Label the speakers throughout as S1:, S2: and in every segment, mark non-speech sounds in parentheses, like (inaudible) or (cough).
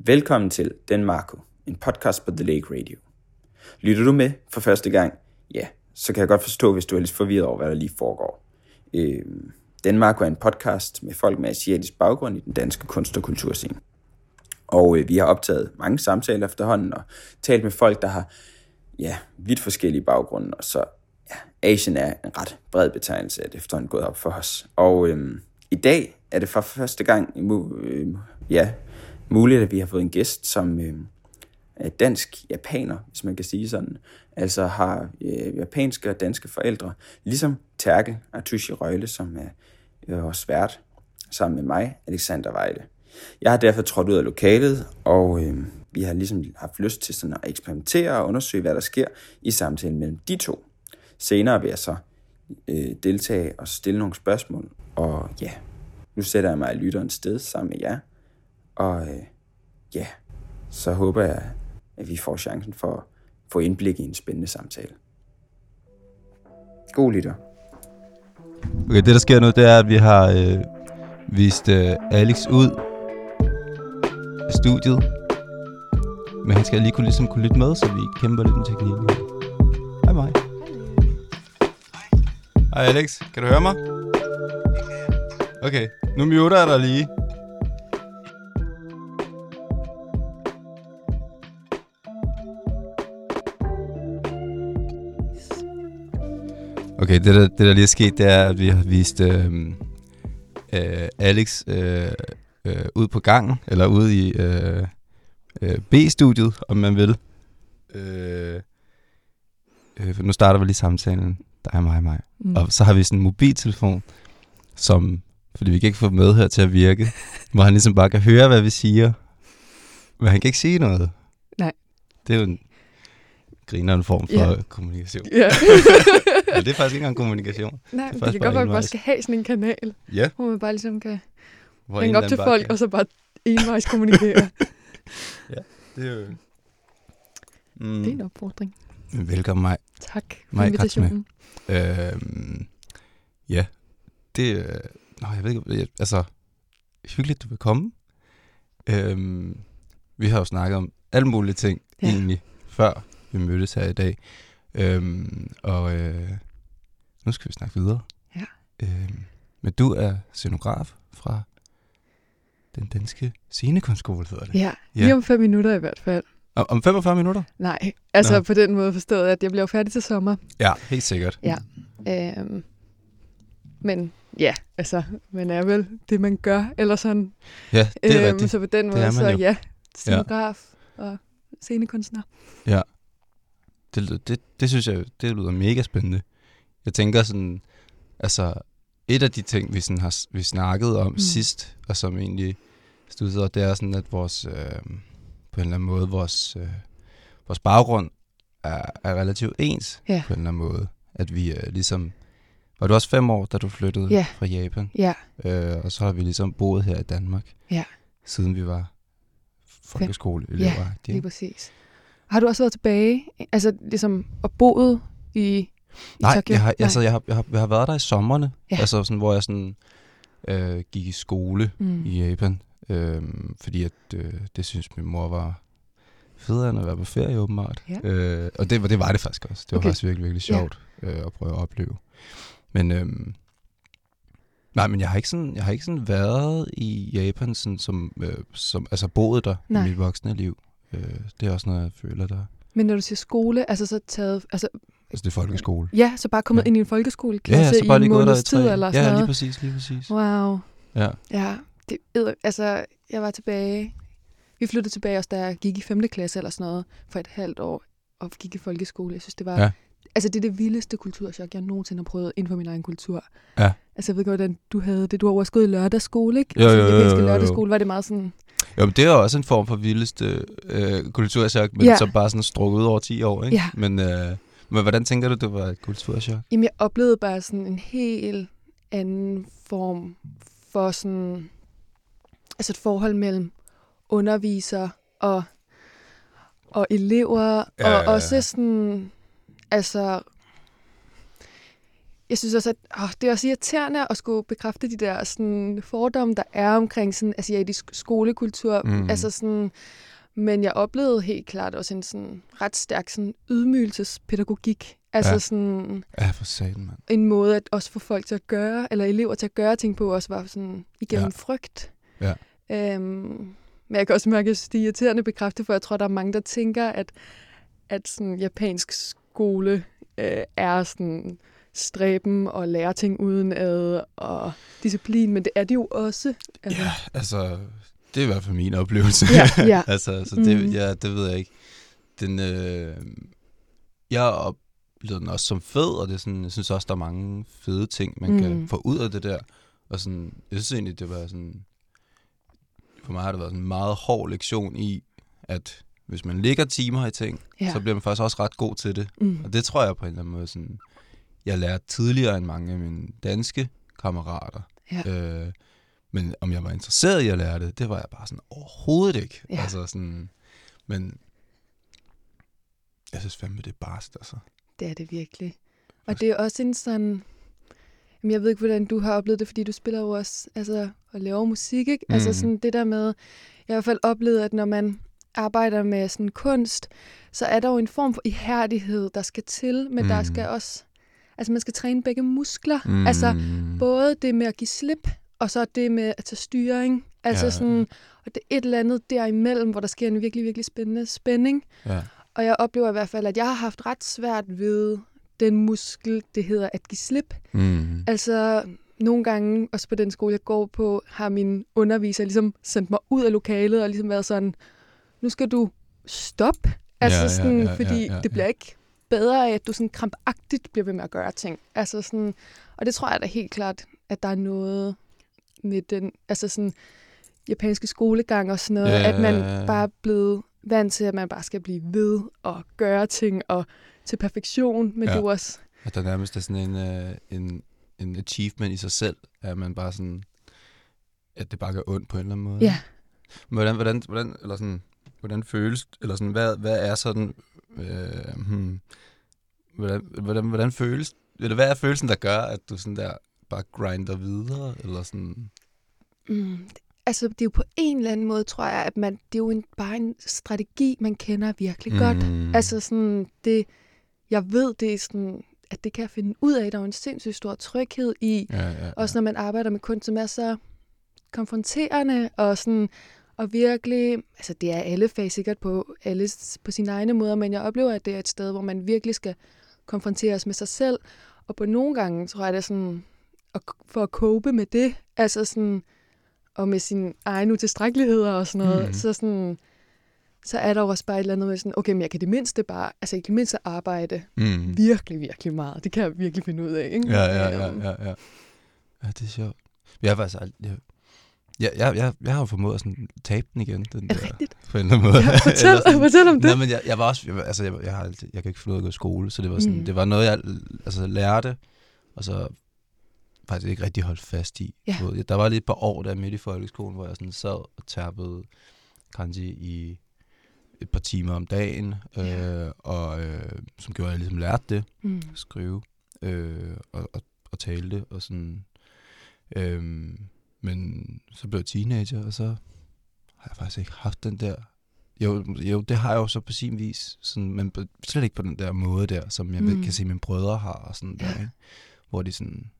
S1: Velkommen til Den Marco, en podcast på The Lake Radio. Lytter du med for første gang? Ja, så kan jeg godt forstå, hvis du er lidt forvirret over, hvad der lige foregår. Øh, Den Marco er en podcast med folk med asiatisk baggrund i den danske kunst- og kulturscene. Og øh, vi har optaget mange samtaler efterhånden og talt med folk, der har ja, vidt forskellige baggrunde. Og så ja, Asien er en ret bred betegnelse, at efterhånden gået op for os. Og øh, i dag er det for første gang øh, ja, muligt, at vi har fået en gæst, som øh, er dansk-japaner, hvis man kan sige sådan. Altså har øh, japanske og danske forældre, ligesom Terkel Artushi Røgle, som er øh, vores vært, sammen med mig, Alexander Vejle. Jeg har derfor trådt ud af lokalet, og øh, vi har ligesom haft lyst til sådan at eksperimentere og undersøge, hvad der sker i samtalen mellem de to. Senere vil jeg så øh, deltage og stille nogle spørgsmål, og ja, nu sætter jeg mig i lytterens sted sammen med jer, og øh, ja, så håber jeg, at vi får chancen for at få indblik i en spændende samtale. God lytter.
S2: Okay, det der sker nu, det er, at vi har øh, vist øh, Alex ud af studiet. Men han skal lige kunne, ligesom kunne lytte med, så vi kæmper lidt med teknikken. Hej mig. Hej Alex, kan du høre mig? Okay, nu muter jeg dig lige. Okay, det der, det der lige er sket, det er, at vi har vist øh, øh, Alex øh, øh, ud på gangen, eller ude i øh, øh, B-studiet, om man vil. Øh, øh, nu starter vi lige samtalen, der er mig og mig. Mm. Og så har vi sådan en mobiltelefon, som, fordi vi kan ikke få med her til at virke, (laughs) hvor han ligesom bare kan høre, hvad vi siger, men han kan ikke sige noget.
S3: Nej.
S2: Det er jo en grineren form for
S3: Ja.
S2: kommunikation.
S3: Ja. (laughs)
S2: Men det er faktisk ikke engang kommunikation.
S3: Nej,
S2: Det
S3: det, kan godt være, at vi bare skal have sådan en kanal,
S2: Ja.
S3: hvor man bare ligesom kan
S2: Hvor
S3: ringe op til folk,
S2: bare
S3: og så bare envejs kommunikere.
S2: kan- (laughs) Det er jo... Mm.
S3: Det er en opfordring.
S2: Velkommen mig.
S3: Tak for
S2: Maj
S3: invitationen.
S2: Øhm, ja, det... Øh, nå, jeg ved ikke, jeg, altså... Hyggeligt, du vil komme. Øhm, vi har jo snakket om alle mulige ting,
S3: Ja.
S2: ja. egentlig, før vi mødtes her i dag. Øhm, og øh, nu skal vi snakke videre.
S3: Ja.
S2: Øhm, men du er scenograf fra den danske scenekunstskole, hedder det.
S3: Ja,
S2: Ja.
S3: lige om fem minutter i hvert fald.
S2: Om, om 45 minutter?
S3: Nej, altså
S2: Nå.
S3: på den måde forstået, at jeg bliver færdig til sommer.
S2: Ja, helt sikkert.
S3: Ja. Øhm, men ja, altså, man er vel det, man gør, eller sådan.
S2: Ja, det er
S3: Øhm,
S2: rigtigt.
S3: Så på den måde, så
S2: jo.
S3: ja, scenograf og scenekunstner.
S2: Det, det, det synes jeg, det lyder mega spændende. Jeg tænker sådan, altså, et af de ting, vi, sådan har vi snakkede om
S3: Mm.
S2: sidst, og som egentlig studerede, det er sådan, at vores, øh, på en eller anden måde, vores, øh, vores baggrund er, er relativt ens
S3: Ja.
S2: på en eller anden måde. At vi øh, ligesom, var du også fem år, da du flyttede
S3: Ja.
S2: fra Japan?
S3: Ja,
S2: Øh, og så har vi ligesom boet her i Danmark,
S3: Ja.
S2: siden vi var folkeskoleelever.
S3: Ja, lige præcis. Har du også været tilbage, altså ligesom, og boet i, i
S2: Nej,
S3: Tokyo?
S2: jeg har, altså, jeg, har, jeg, har, jeg har været der i sommerne,
S3: Ja.
S2: ja. altså sådan, hvor jeg sådan, øh, gik i skole
S3: Mm.
S2: i Japan, øh, fordi at, øh, det synes min mor var federe end at være på ferie åbenbart.
S3: Ja.
S2: Øh, og det, var- det var det faktisk også. Det var
S3: Okay.
S2: faktisk virkelig, virkelig
S3: Ja.
S2: sjovt øh, at prøve at opleve. Men, øh, nej, men jeg har ikke sådan, jeg har ikke sådan været i Japan, sådan, som, øh, som, altså boet der
S3: Nej.
S2: i mit voksne liv. Øh, det er også noget, jeg føler der.
S3: Men når du siger skole, altså så taget, altså
S2: Altså det er folkeskole.
S3: ja, så bare kommet
S2: Ja.
S3: ind i en folkeskoleklasse
S2: så bare
S3: i
S2: lige
S3: en måneds tid eller sådan
S2: Ja, lige
S3: noget.
S2: præcis, lige præcis.
S3: Wow.
S2: Ja.
S3: Ja, det, altså jeg var tilbage, vi flyttede tilbage også, da jeg gik i 5. klasse eller sådan noget, for et halvt år, og gik i folkeskole. Jeg synes, det var,
S2: Ja.
S3: altså det er det vildeste kulturchok, jeg nogensinde har prøvet inden for min egen kultur.
S2: Ja.
S3: Altså jeg ved godt, hvordan du havde det. Du har også gået i lørdagsskole, ikke?
S2: Jo,
S3: altså,
S2: jo, jo, jo, jo.
S3: lørdagsskole var det meget sådan,
S2: Jo, men det er jo også en form for vildeste øh, kulturchok, men
S3: Ja.
S2: så bare sådan strukket ud over 10 år, ikke?
S3: Ja.
S2: Men, øh, men hvordan tænker du, det var et kulturchok?
S3: Jamen, jeg oplevede bare sådan en helt anden form for sådan... Altså et forhold mellem underviser og, og elever,
S2: Ja,
S3: og
S2: ja, ja.
S3: også sådan... Altså... jeg synes også, at åh, det er også irriterende at skulle bekræfte de der sådan, fordomme, der er omkring sådan, asiatisk skolekultur.
S2: Mm.
S3: Altså sådan, men jeg oplevede helt klart også en sådan, ret stærk sådan, ydmygelsespædagogik. Altså
S2: Ja.
S3: sådan
S2: Ja, for satan, mand.
S3: en måde at også få folk til at gøre, eller elever til at gøre ting på, også var sådan igennem
S2: Ja.
S3: frygt.
S2: Ja.
S3: Øhm, men jeg kan også mærke, at det er irriterende bekræfte, for jeg tror, der er mange, der tænker, at, at sådan, japansk skole øh, er sådan stræben og lære ting uden ad og disciplin, men det er det jo også. Altså,
S2: Ja, altså, det er i hvert fald min oplevelse.
S3: Ja, (laughs) ja.
S2: altså, så det,
S3: Mhm.
S2: ja, det ved jeg ikke. Den, øh, jeg har oplevet den også som fed, og det er sådan, jeg synes også, der er mange fede ting, man mm. kan
S3: Mm.
S2: få ud af det der. Og sådan, jeg synes egentlig, det var sådan, for mig har det været sådan en meget hård lektion i, at hvis man ligger timer i ting, ja. så bliver man faktisk også ret god til det.
S3: mm.
S2: Og det tror jeg på en eller anden måde, sådan, jeg lærte tidligere end mange af mine danske kammerater.
S3: Ja.
S2: Øh, men om jeg var interesseret i at lære det, det var jeg bare sådan overhovedet ikke.
S3: Ja.
S2: Altså sådan, men jeg synes fandme, det er barst, altså.
S3: Det er det virkelig. Og det er også en sådan... Jamen, jeg ved ikke, hvordan du har oplevet det, fordi du spiller jo også altså, og laver musik, ikke? Mm. Altså
S2: Mhm.
S3: sådan det der med... Jeg har i hvert fald oplevet, at når man arbejder med sådan kunst, så er der jo en form for ihærdighed, der skal til, men mm. der
S2: Mhm.
S3: skal også... Altså, man skal træne begge muskler. Mm. Altså, både det med at give slip, og så det med at tage styring. Altså
S2: Ja,
S3: ja. sådan... Og det er et eller andet derimellem, hvor der sker en virkelig, virkelig spændende spænding.
S2: Ja.
S3: Og jeg oplever i hvert fald, at jeg har haft ret svært ved den muskel, det hedder at give slip.
S2: Mm.
S3: Altså, nogle gange, også på den skole, jeg går på, har min underviser ligesom sendt mig ud af lokalet og ligesom været sådan, nu skal du stoppe. Altså
S2: Ja, ja,
S3: sådan,
S2: ja, ja,
S3: fordi
S2: ja,
S3: det bliver ikke bedre af, at du sådan krampagtigt bliver ved med at gøre ting. Altså sådan, og det tror jeg da helt klart, at der er noget med den, altså sådan, japanske skolegang og sådan noget,
S2: Ja,
S3: at man bare er blevet vant til, at man bare skal blive ved og gøre ting og til perfektion, men
S2: ja.
S3: du også...
S2: At der nærmest er sådan en, øh, en, en achievement i sig selv, at man bare sådan, at det bare gør ondt på en eller anden måde.
S3: Ja,
S2: Men Hvordan, hvordan, hvordan, eller sådan, hvordan føles, eller sådan, hvad, hvad er sådan, øh, hmm, hvordan, hvordan, hvordan føles, eller hvad er følelsen, der gør, at du sådan der bare grinder videre, eller sådan,
S3: Mm, altså, det er jo på en eller anden måde, tror jeg, at man, det er jo en, bare en strategi, man kender virkelig mm. godt. Altså sådan, det, jeg ved, det er sådan, at det kan jeg finde ud af. Der er jo en sindssygt stor tryghed i,
S2: ja, ja, ja.
S3: også når man arbejder med kunst, som er så konfronterende og sådan, og virkelig, altså det er alle fag sikkert på, alle på sine egne måder, men jeg oplever, at det er et sted, hvor man virkelig skal konfronteres med sig selv, og på nogle gange, tror jeg, det er sådan, at, for at cope med det, altså sådan, og med sin egen utilstrækkeligheder og sådan noget, mm. så sådan, så er der jo også bare et eller andet med sådan, okay, men jeg kan det mindste bare, altså jeg kan det mindste arbejde
S2: mm.
S3: virkelig, virkelig meget. Det kan jeg virkelig finde ud af, ikke?
S2: Ja, ja, ja,
S3: Øhm,
S2: ja, ja. Ja, det er sjovt. Jeg har faktisk aldrig... Jeg, jeg, jeg, jeg, jeg har jo formået at sådan, tabe den igen, den
S3: Er
S2: der,
S3: rigtigt?
S2: på en eller anden måde.
S3: Ja, fortæl,
S2: Eller sådan.
S3: fortæl om det.
S2: Nej, men jeg, jeg var også... Jeg, altså, jeg, jeg, har altid, jeg kan ikke få noget at gå i skole, så det var, sådan,
S3: Mm.
S2: det var noget, jeg altså, lærte, og så faktisk ikke rigtig holdt fast i.
S3: Ja.
S2: Der var lige et par år der midt i folkeskolen, hvor jeg sådan sad og tærpede kanji i et par timer om dagen,
S3: Ja.
S2: øh, og øh, som gjorde, at jeg ligesom lærte det
S3: Mm.
S2: skrive øh, og, og, og tale det. Og sådan, øhm, men så blev jeg teenager, og så har jeg faktisk ikke haft den der... Jo, jo det har jeg jo så på sin vis, sådan, men slet ikke på den der måde der, som jeg mm.
S3: Mm.
S2: kan se mine brødre har, og sådan der, ikke? hvor de sådan,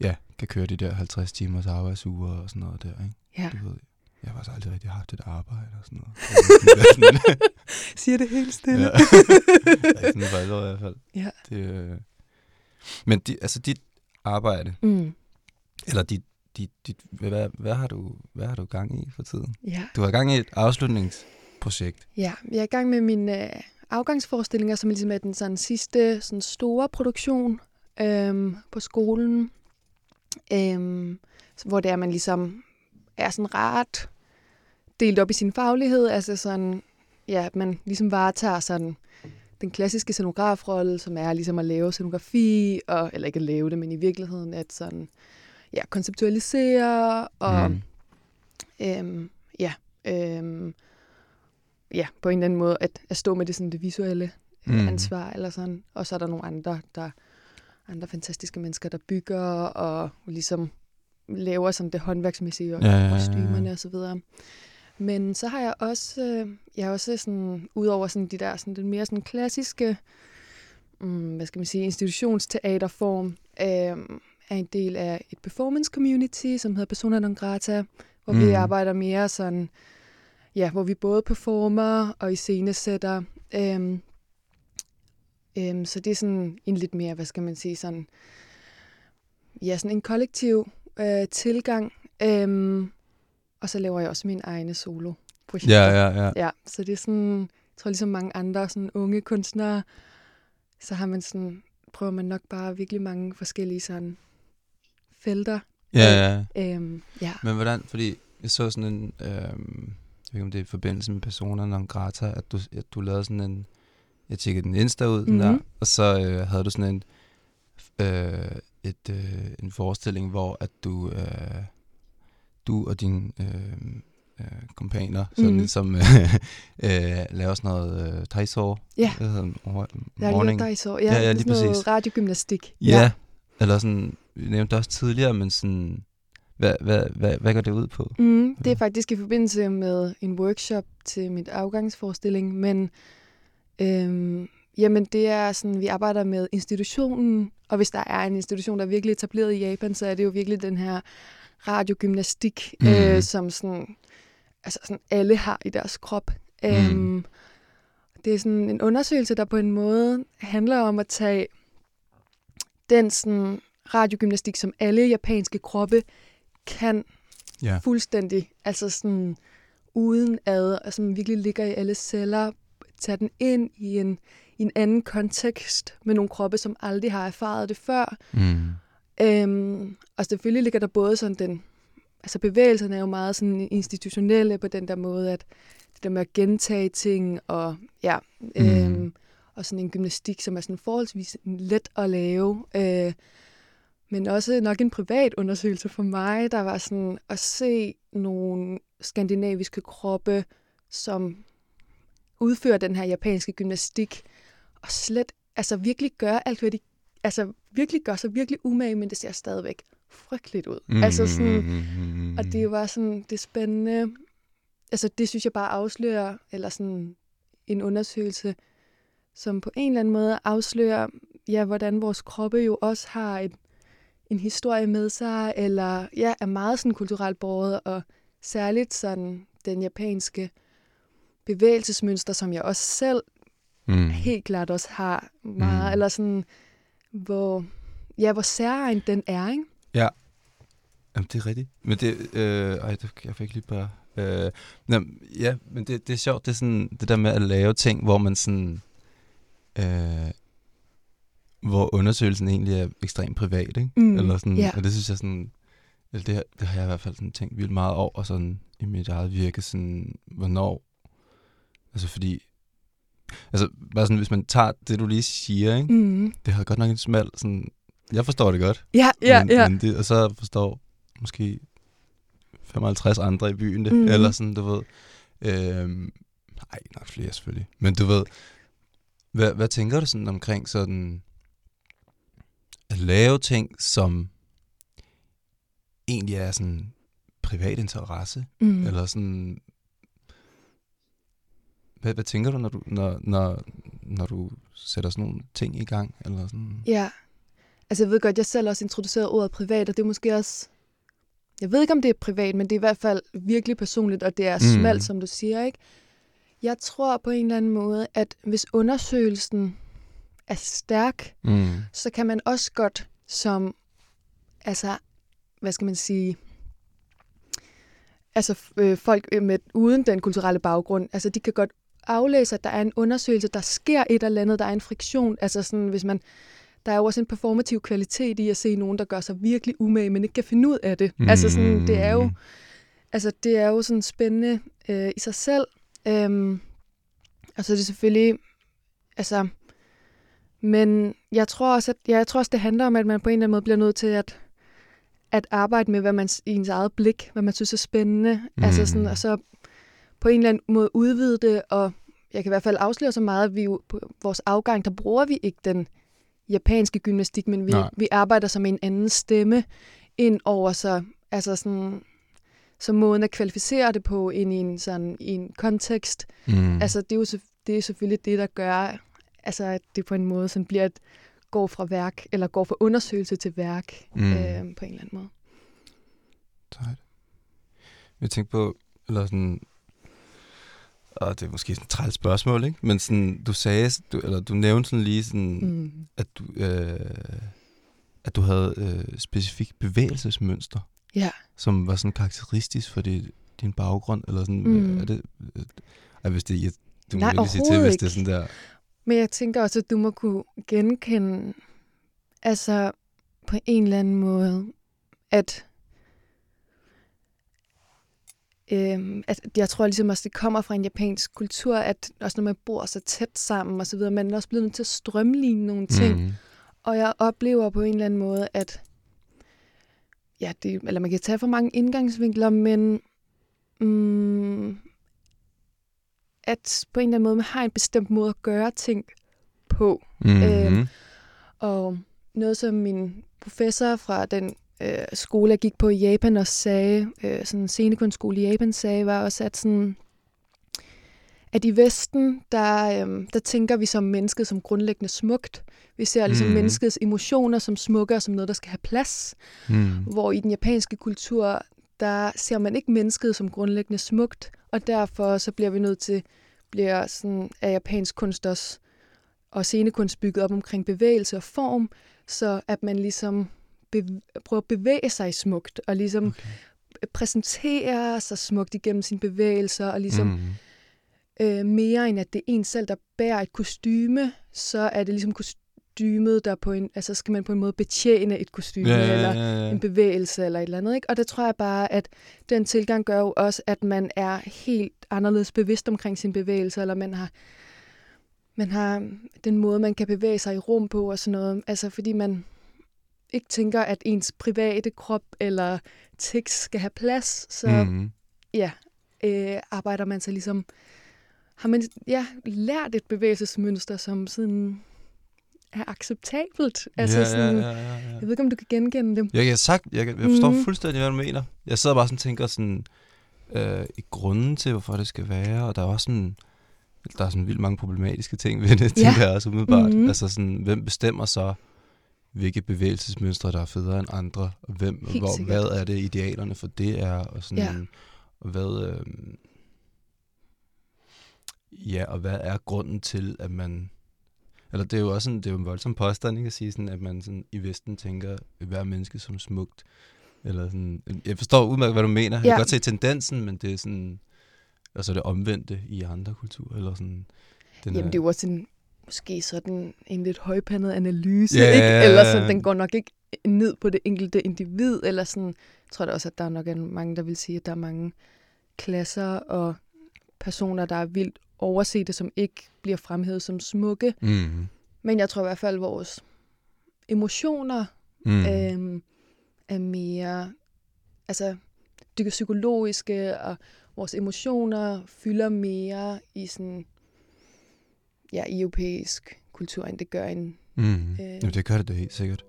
S2: ja, kan køre de der 50 timers arbejdsuger og sådan noget der, ikke?
S3: Ja.
S2: Du ved, jeg har faktisk aldrig rigtig haft et arbejde og sådan noget. (laughs)
S3: Siger det helt stille.
S2: Ja. (laughs) ja, sådan for alvor i hvert fald.
S3: Ja.
S2: Det, øh... Men di, altså dit arbejde,
S3: Mm.
S2: eller dit, dit, dit, hvad, hvad, har du, hvad har du gang i for tiden?
S3: Ja.
S2: Du har gang i et afslutningsprojekt.
S3: ja, jeg er i gang med mine øh, afgangsforestillinger, som ligesom er den sådan, sidste sådan, store produktion øhm, på skolen, øhm, hvor det er, man ligesom er sådan ret delt op i sin faglighed, altså sådan, ja, at man ligesom varetager sådan den klassiske scenografrolle, som er ligesom at lave scenografi, og, eller ikke at lave det, men i virkeligheden at sådan, ja, konceptualisere og
S2: Mm.
S3: øhm, ja, øhm, ja, på en eller anden måde at, at stå med det, sådan, det visuelle
S2: Mm.
S3: mm. ansvar eller sådan. Og så er der nogle andre, der andre fantastiske mennesker, der bygger og ligesom laver sådan det håndværksmæssige og
S2: ja, ja, ja.
S3: kostymerne og så videre. Men så har jeg også, øh, jeg har også sådan, udover sådan de der sådan, den mere sådan klassiske, mm, hvad skal man sige, institutionsteaterform, øh, er en del af et performance community, som hedder Persona non grata, hvor mm. vi arbejder mere sådan, ja, hvor vi både performer og iscenesætter. Øhm, øhm, så det er sådan en lidt mere, hvad skal man sige, sådan, ja, sådan en kollektiv øh, tilgang. Øhm, og så laver jeg også mine egne solo-projekter.
S2: Ja, ja, ja.
S3: Ja, så det er sådan, jeg tror ligesom mange andre sådan unge kunstnere, så har man sådan, prøver man nok bare virkelig mange forskellige sådan felter.
S2: Ja, ja.
S3: Øhm, ja.
S2: Men hvordan, fordi jeg så sådan en, øhm, jeg ved ikke om det er i forbindelse med Persona non grata, at du, at du lavede sådan en, jeg tjekkede den Insta ud, den der, og så øh, havde du sådan en, øh, et, øh, en forestilling, hvor at du, øh, du og dine øh, øh, kompaner, sådan
S3: Mhm.
S2: ligesom, (laughs) øh, øh, laver sådan noget øh, taisor,
S3: Ja.
S2: hvad hedder det,
S3: har
S2: morning,
S3: lige dig så. Ja,
S2: Ja, ja,
S3: det er
S2: lige
S3: sådan noget
S2: præcis.
S3: radiogymnastik.
S2: Ja. Eller sådan, vi nævnte det også tidligere, men sådan, hvad, hvad, hvad, hvad går det ud på?
S3: Mm, det er faktisk i forbindelse med en workshop til mit afgangsforestilling, men øhm, jamen det er sådan, vi arbejder med institutionen, og hvis der er en institution, der er virkelig etableret i Japan, så er det jo virkelig den her radiogymnastik, mm.
S2: Mhm.
S3: øh, som sådan, altså sådan alle har i deres krop.
S2: Mm.
S3: Øhm, det er sådan en undersøgelse, der på en måde handler om at tage den sådan radiogymnastik, som alle japanske kroppe kan
S2: Ja.
S3: fuldstændig, altså sådan uden ad, og som virkelig ligger i alle celler, tage den ind i en, i en anden kontekst med nogle kroppe, som aldrig har erfaret det før.
S2: Mm.
S3: Øhm, og selvfølgelig ligger der både sådan den, altså bevægelserne er jo meget sådan institutionelle på den der måde, at det der med at gentage ting, og ja, øhm,
S2: Mhm.
S3: og sådan en gymnastik, som er sådan forholdsvis let at lave. Øh, men også nok en privat undersøgelse for mig, der var sådan at se nogle skandinaviske kroppe, som udfører den her japanske gymnastik, og slet, altså virkelig gør alt, hvad de, altså virkelig gør sig virkelig umage, men det ser stadigvæk frygteligt ud. Mm. Altså sådan,
S2: mm,
S3: og det var sådan, det spændende, altså det synes jeg bare afslører, eller sådan en undersøgelse, som på en eller anden måde afslører, ja, hvordan vores kroppe jo også har et, en historie med sig, eller ja, er meget sådan kulturelt båret, og særligt sådan den japanske bevægelsesmønster, som jeg også selv
S2: mm.
S3: helt klart også har meget,
S2: Mm.
S3: eller sådan, hvor, ja, hvor særegen den er, ikke?
S2: Jamen, det er rigtigt. Men det, øh, ej, det, jeg fik lige bare... Øh, nå, ja, men det, det er sjovt, det er sådan, det der med at lave ting, hvor man sådan... Øh, hvor undersøgelsen egentlig er ekstremt privat, ikke?
S3: Mm,
S2: Eller sådan,
S3: ja.
S2: og det synes jeg sådan... Eller det, det har jeg i hvert fald sådan tænkt vildt meget over sådan, i mit eget virke, sådan, hvornår... Altså fordi... Altså, bare sådan, hvis man tager det, du lige siger, ikke?
S3: Mm.
S2: Det har godt nok en smal, sådan... Jeg forstår det godt.
S3: Ja, ja,
S2: men,
S3: ja.
S2: Men det, og så forstår måske 55 andre i byen det, mm. eller sådan, du ved. Øhm, nej, nok flere selvfølgelig. Men du ved, hvad, hvad tænker du sådan omkring sådan at lave ting, som egentlig er sådan privat interesse,
S3: Mm.
S2: mm. eller sådan... Hvad, hvad tænker du, når du, når, når, når du sætter sådan nogle ting i gang? Eller sådan?
S3: Ja. Altså, jeg ved godt, jeg selv også introducerede ordet privat, og det er måske også... Jeg ved ikke, om det er privat, men det er i hvert fald virkelig personligt, og det er
S2: Mm.
S3: smalt, som du siger, ikke? Jeg tror på en eller anden måde, at hvis undersøgelsen er stærk,
S2: Mm.
S3: så kan man også godt som, altså, hvad skal man sige, altså øh, folk øh, med uden den kulturelle baggrund, altså de kan godt aflæse, at der er en undersøgelse, der sker et eller andet, der er en friktion, altså sådan, hvis man, der er jo også en performativ kvalitet i at se nogen, der gør sig virkelig umage, men ikke kan finde ud af det. Mm. Altså sådan, det er jo, altså det er jo sådan spændende øh, i sig selv. Øhm, og så er det selvfølgelig, altså, men jeg tror også, at ja, jeg tror også, det handler om, at man på en eller anden måde bliver nødt til at, at arbejde med, hvad man i ens eget blik, hvad man synes er spændende. Mm. Altså sådan, og så på en eller anden måde udvide det, og jeg kan i hvert fald afsløre så meget, at vi jo på vores afgang, der bruger vi ikke den japanske gymnastik, men vi,
S2: Nej.
S3: vi arbejder som en anden stemme ind over så, altså sådan, så måden at kvalificere det på ind i en, sådan, i en kontekst.
S2: Mm.
S3: Altså, det er jo det er selvfølgelig det, der gør, altså, at det på en måde sådan bliver et går fra værk, eller går fra undersøgelse til værk,
S2: Mm.
S3: øh, på en eller anden måde.
S2: Sejt. Jeg tænkte på, eller sådan, og det er måske sådan et træls spørgsmål, ikke? Men sådan, du sagde, du, eller du nævnte sådan lige sådan, mm. At du, øh, at du havde øh, specifikt bevægelsesmønster,
S3: Ja.
S2: som var sådan karakteristisk for det, din baggrund, eller sådan,
S3: Mm.
S2: er det, øh, hvis det, jeg, du
S3: Nej,
S2: må sige til, hvis det er sådan der,
S3: Men jeg tænker også, at du må kunne genkende, altså på en eller anden måde, at, øhm, at jeg tror ligesom også, det kommer fra en japansk kultur, at også når man bor så tæt sammen og så videre, man er også blevet nødt til at strømligne nogle ting. Mm. Og jeg oplever på en eller anden måde, at ja, det, eller man kan tage for mange indgangsvinkler, men mm, at på en eller anden måde, man har en bestemt måde at gøre ting på.
S2: Mm-hmm.
S3: Øhm, Og noget, som min professor fra den øh, skole, jeg gik på i Japan, også sagde, øh, sådan en scenekunstskole i Japan, sagde, var også, at sådan, at i Vesten, der, øh, der tænker vi som mennesket som grundlæggende smukt. Vi ser ligesom mm. menneskets emotioner som smukke og som noget, der skal have plads.
S2: mm.
S3: Hvor i den japanske kultur, der ser man ikke mennesket som grundlæggende smukt, og derfor så bliver vi nødt til, bliver sådan, af japansk kunst også, og scenekunst bygget op omkring bevægelse og form, så at man ligesom bev- prøver at bevæge sig smukt, og ligesom
S2: Okay.
S3: præsentere sig smukt igennem sine bevægelser, og ligesom
S2: Mm.
S3: mm. øh, mere end at det er en selv, der bærer et kostyme, så er det ligesom kostymet, der på en, altså skal man på en måde betjene et kostyme,
S2: Ja, ja,
S3: eller
S2: ja, ja.
S3: en bevægelse eller et eller andet. Ikke? Og det tror jeg bare, at den tilgang gør jo også, at man er helt anderledes bevidst omkring sin bevægelse, eller man har, man har den måde, man kan bevæge sig i rum på og sådan noget. Altså fordi man ikke tænker, at ens private krop eller tekst skal have plads, så
S2: Mm.
S3: ja, øh, arbejder man så ligesom, har man ja, lært et bevægelsesmønster, som sådan er acceptabelt. Altså
S2: ja,
S3: sådan,
S2: ja, ja, ja, ja.
S3: jeg ved ikke, om du kan genkende det.
S2: Jeg kan sagt, jeg, jeg forstår mm. Fuldstændig, hvad du mener. Jeg sidder bare sådan og tænker sådan, øh, i grunden til, hvorfor det skal være, og der er også sådan, der er sådan vildt mange problematiske ting ved det,
S3: Ja.
S2: tænker jeg også umiddelbart.
S3: Mhm.
S2: Altså sådan, hvem bestemmer så, hvilke bevægelsesmønstre, der er federe end andre, og hvem,
S3: Helt
S2: hvor,
S3: sikkert.
S2: hvad er det, idealerne for det er, og sådan,
S3: Ja.
S2: og hvad, øh, ja, og hvad er grunden til, at man, eller det er jo også en, det er jo en voldsom påstand, ikke at sige sådan, at man sådan i Vesten tænker hver menneske som smukt, eller sådan, jeg forstår udmærket, hvad du mener, jeg
S3: Ja.
S2: kan godt se tendensen, men det er sådan, altså det omvendte i andre kulturer, eller sådan, den
S3: Jamen, det er jo også en, måske sådan en lidt højpandet analyse,
S2: Ja,
S3: ikke? Eller sådan, den går nok ikke ned på det enkelte individ, eller sådan, jeg tror da også, at der er nok er mange, der vil sige, at der er mange klasser og personer, der er vildt oversete, som ikke bliver fremhævet som smukke.
S2: Mm.
S3: Men jeg tror i hvert fald, at vores emotioner
S2: Mm.
S3: øhm, er mere, altså det psykologiske, og vores emotioner fylder mere i sådan, ja, i europæisk kultur, end det gør en...
S2: Mm.
S3: Øh.
S2: Jamen, det gør det da helt sikkert.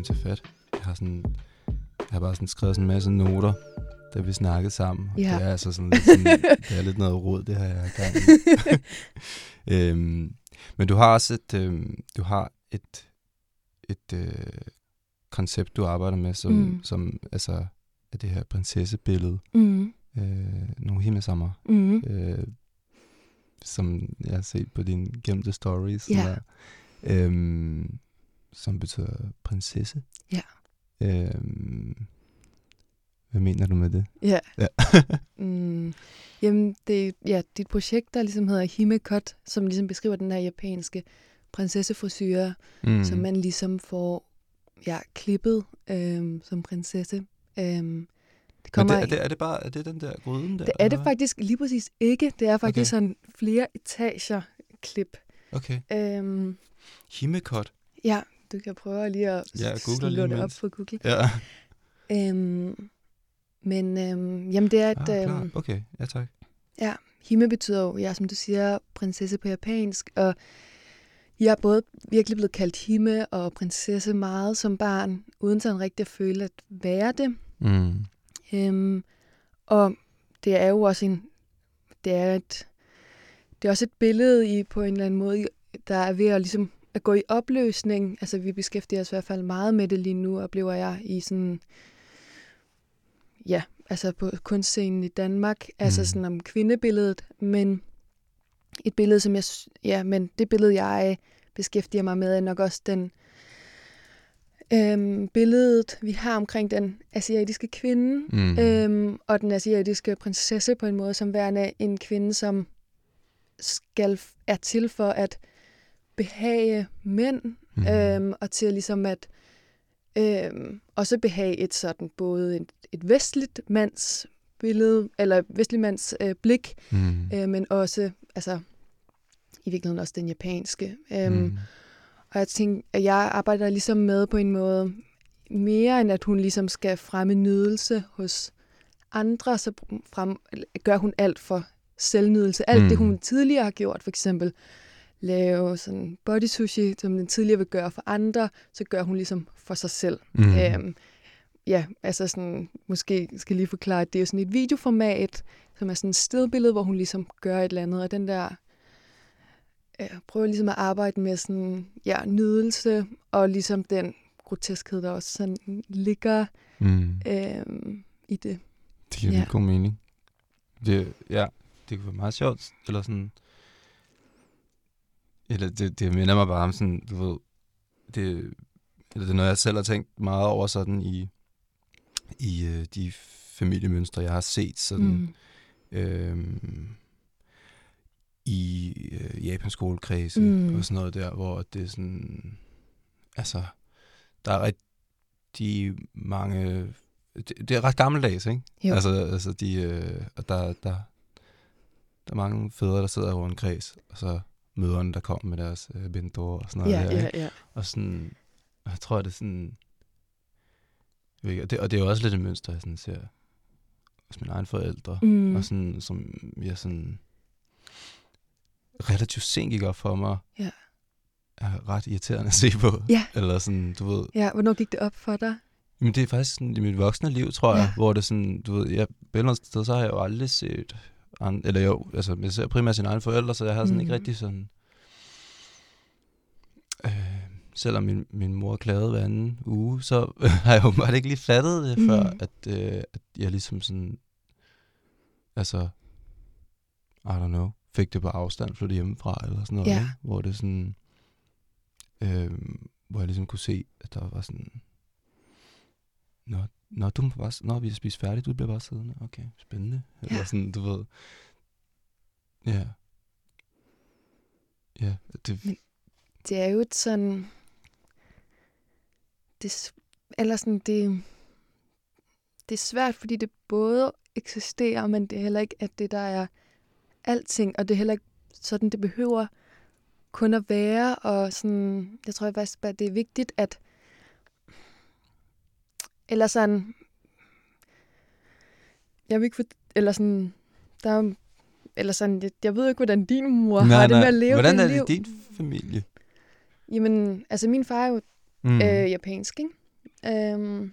S2: Man tage fat? Jeg har sådan, jeg har bare sådan skrevet sådan en masse noter, da vi snakkede sammen.
S3: Ja.
S2: Det er altså sådan lidt, sådan, det er lidt noget råd, det har jeg gang i. (laughs) øhm, men du har også et, øhm, du har et, et øh, koncept, du arbejder med, som, mm. Som altså, er det her prinsessebillede.
S3: Mm.
S2: Øh, nogle himmelsommer,
S3: Mm.
S2: øh, som jeg har set på dine gemte stories.
S3: Ja.
S2: Der, øhm, som betyder prinsesse.
S3: Ja.
S2: Øhm, hvad mener du med det?
S3: Ja.
S2: Ja. (laughs)
S3: mm. Jamen, det er ja, dit projekt, der ligesom hedder Himekot, som ligesom beskriver den her japanske prinsessefrisyre,
S2: Mm.
S3: som man ligesom får ja, klippet øhm, som prinsesse. Øhm, det
S2: Men
S3: kommer
S2: det, er, det, er det bare er det den der gryden der?
S3: Det er det
S2: hvad?
S3: faktisk lige præcis ikke. Det er faktisk
S2: Okay.
S3: sådan flere etager klip.
S2: Okay.
S3: Øhm,
S2: Himmekot.
S3: ja, du kan prøve lige at
S2: Ja,
S3: s-
S2: googler lige
S3: slå det op på Google.
S2: Ja.
S3: Øhm, men øhm, jamen det er,
S2: Ah,
S3: at
S2: klar.
S3: øhm,
S2: Okay, ja tak.
S3: ja, Hime betyder jo, ja, som du siger, prinsesse på japansk, og jeg er både virkelig blevet kaldt Hime og prinsesse meget som barn, uden sådan rigtig at føle at være det.
S2: Mm.
S3: Øhm, og det er jo også en, det er et, det er også et billede i på en eller anden måde, der er ved at ligesom at gå i opløsning. Altså vi beskæftiger os i hvert fald meget med det lige nu, oplever jeg i sådan, ja, altså på kunstscenen i Danmark, mm. altså
S2: Mm.
S3: sådan om kvindebilledet, men et billede, som jeg, ja, men det billede, jeg beskæftiger mig med, er nok også den, øhm, billedet, vi har omkring den asiatiske kvinde,
S2: Mm.
S3: øhm, og den asiatiske prinsesse på en måde, som værende en kvinde, som skal er til for at behage mænd,
S2: Mm.
S3: øhm, og til ligesom at øhm, også behage et sådan både et, et vestligt mands billede, eller vestlig mands øh, blik,
S2: Mm.
S3: øh, men også, altså i virkeligheden også den japanske. Øhm,
S2: Mm.
S3: og jeg tænker, at jeg arbejder ligesom med på en måde mere end at hun ligesom skal fremme nydelse hos andre, så frem, gør hun alt for selvnydelse. Alt mm. det,
S2: Mm.
S3: hun tidligere har gjort, for eksempel lave sådan body sushi, som den tidligere vil gøre for andre, så gør hun ligesom for sig selv.
S2: Mm.
S3: Øhm, ja, altså sådan, måske skal lige forklare, at det er sådan et videoformat, som er sådan et stedbillede, hvor hun ligesom gør et eller andet, og den der øh, prøver ligesom at arbejde med sådan, ja, nydelse, og ligesom den groteskhed, der også sådan ligger
S2: Mm.
S3: øh, i det.
S2: Det giver
S3: ja.
S2: god mening. Det, ja, det kunne være meget sjovt, eller sådan... Eller det, det minder mig bare om sådan, du ved... Det, eller det er noget, jeg selv har tænkt meget over sådan i, i øh, de familiemønstre, jeg har set sådan...
S3: Mm.
S2: øhm, i øh, Japans skolekredse
S3: Mm.
S2: og sådan noget der, hvor det er sådan, altså, der er rigtig mange, det, det er ret gammeldags, ikke?
S3: Jo.
S2: Altså, altså de, øh, og der, der, der er mange fædre, der sidder over en kreds, og så møderne, der kommer med deres øh, bento og sådan noget
S3: Ja,
S2: der,
S3: ja,
S2: ikke?
S3: ja.
S2: Og sådan, og jeg tror, det er sådan, ikke, og det, og det er jo også lidt et mønster, jeg sådan ser hos mine egne forældre,
S3: Mm.
S2: og sådan, som jeg sådan relativt sent gik op for mig,
S3: Ja.
S2: er ret irriterende at se på.
S3: Ja.
S2: Eller sådan, du ved,
S3: Ja, hvornår gik det op for dig?
S2: men det er faktisk sådan, i mit voksne liv, tror jeg,
S3: Ja.
S2: hvor det sådan, du ved, jeg, på et eller andet sted, så har jeg jo aldrig set, an, eller jo, altså, jeg ser primært sine egne forældre, så jeg har sådan
S3: Mhm.
S2: ikke rigtig sådan, øh, selvom min, min mor klagede hver anden uge, så (laughs) har jeg jo bare ikke lige fattet det, før,
S3: Mhm.
S2: at, øh, at jeg ligesom sådan, altså, I don't know, fik det på afstand, flyttede hjemmefra, eller sådan noget, ikke? hvor det sådan, øh, hvor jeg ligesom kunne se, at der var sådan, Nå, nå, du må bare, nå, vi er spist færdigt, du bliver bare siddende. Okay, spændende. Eller
S3: Ja.
S2: sådan, du ved. Ja. Ja, det,
S3: Men- Det er jo et sådan... Det, er eller sådan, det, det er svært, fordi det både eksisterer, men det er heller ikke, at det der er alting, og det er heller ikke sådan, det behøver kun at være, og sådan, jeg tror faktisk bare, det er vigtigt, at eller sådan, jeg vil ikke eller sådan, der er, eller sådan, jeg, jeg ved ikke, hvordan din mor har det med at leve
S2: Hvordan er
S3: liv.
S2: det i din familie?
S3: Jamen, altså min far er jo
S2: mm.
S3: øh, japansk, ikke? Øhm,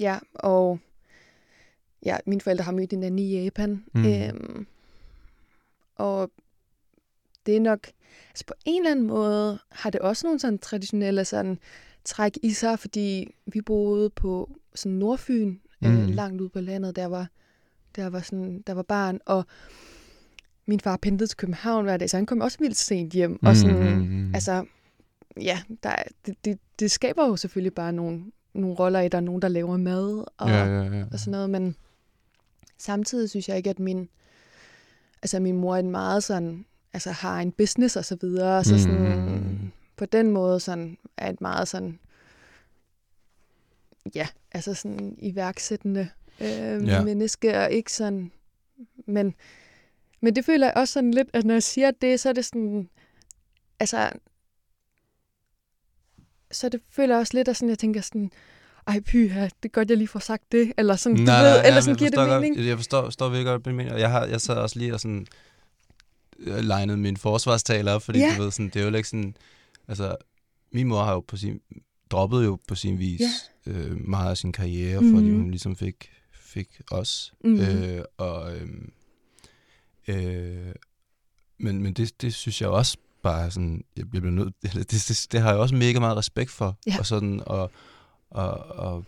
S3: ja, og ja, mine forældre har mødt hinanden i Japan.
S2: Mm.
S3: Øhm, og det er nok, altså på en eller anden måde har det også nogle sådan traditionelle sådan træk i sig, fordi vi boede på sådan Nordfyn, mm. øh,
S2: Mm.
S3: langt ude på landet, der var, der var sådan, der var barn, og min far pendlede til København hver dag, så han kom også vildt sent hjem, og sådan,
S2: mm.
S3: Altså, ja, der, er- det, det, det skaber jo selvfølgelig bare nogle, nogle roller i, der er nogen, der laver mad og,
S2: ja, ja, ja.
S3: og sådan noget, men samtidig synes jeg ikke, at min, altså min mor er en meget sådan, altså har en business og så videre, så sådan,
S2: Mm.
S3: på den måde sådan, er et meget sådan, ja, altså sådan iværksættende øh,
S2: Ja.
S3: menneske, og ikke sådan, men, men det føler jeg også sådan lidt, at når jeg siger det, så er det sådan, altså, så det føler jeg også lidt, at sådan, jeg tænker sådan, ej pyha, det er godt, jeg lige får sagt det, eller sådan,
S2: Nej,
S3: du
S2: nej,
S3: ved,
S2: nej,
S3: eller
S2: men
S3: sådan giver det mening.
S2: Godt, jeg forstår, forstår virkelig godt, hvad du mener. Jeg, har, jeg sad også lige og sådan legnet min forsvarstaler op, fordi
S3: Ja.
S2: du ved, sådan, det er jo ikke sådan, altså, min mor har jo på sin, droppede jo på sin vis
S3: Ja.
S2: øh, meget af sin karriere, mm. fordi
S3: Mhm.
S2: hun ligesom fik, fik os.
S3: Mhm.
S2: Øh, og, øh, øh, men men det, det synes jeg også bare sådan, jeg bliver nødt, det, det, det har jeg også mega meget respekt for.
S3: Ja.
S2: Og sådan, og, og, og,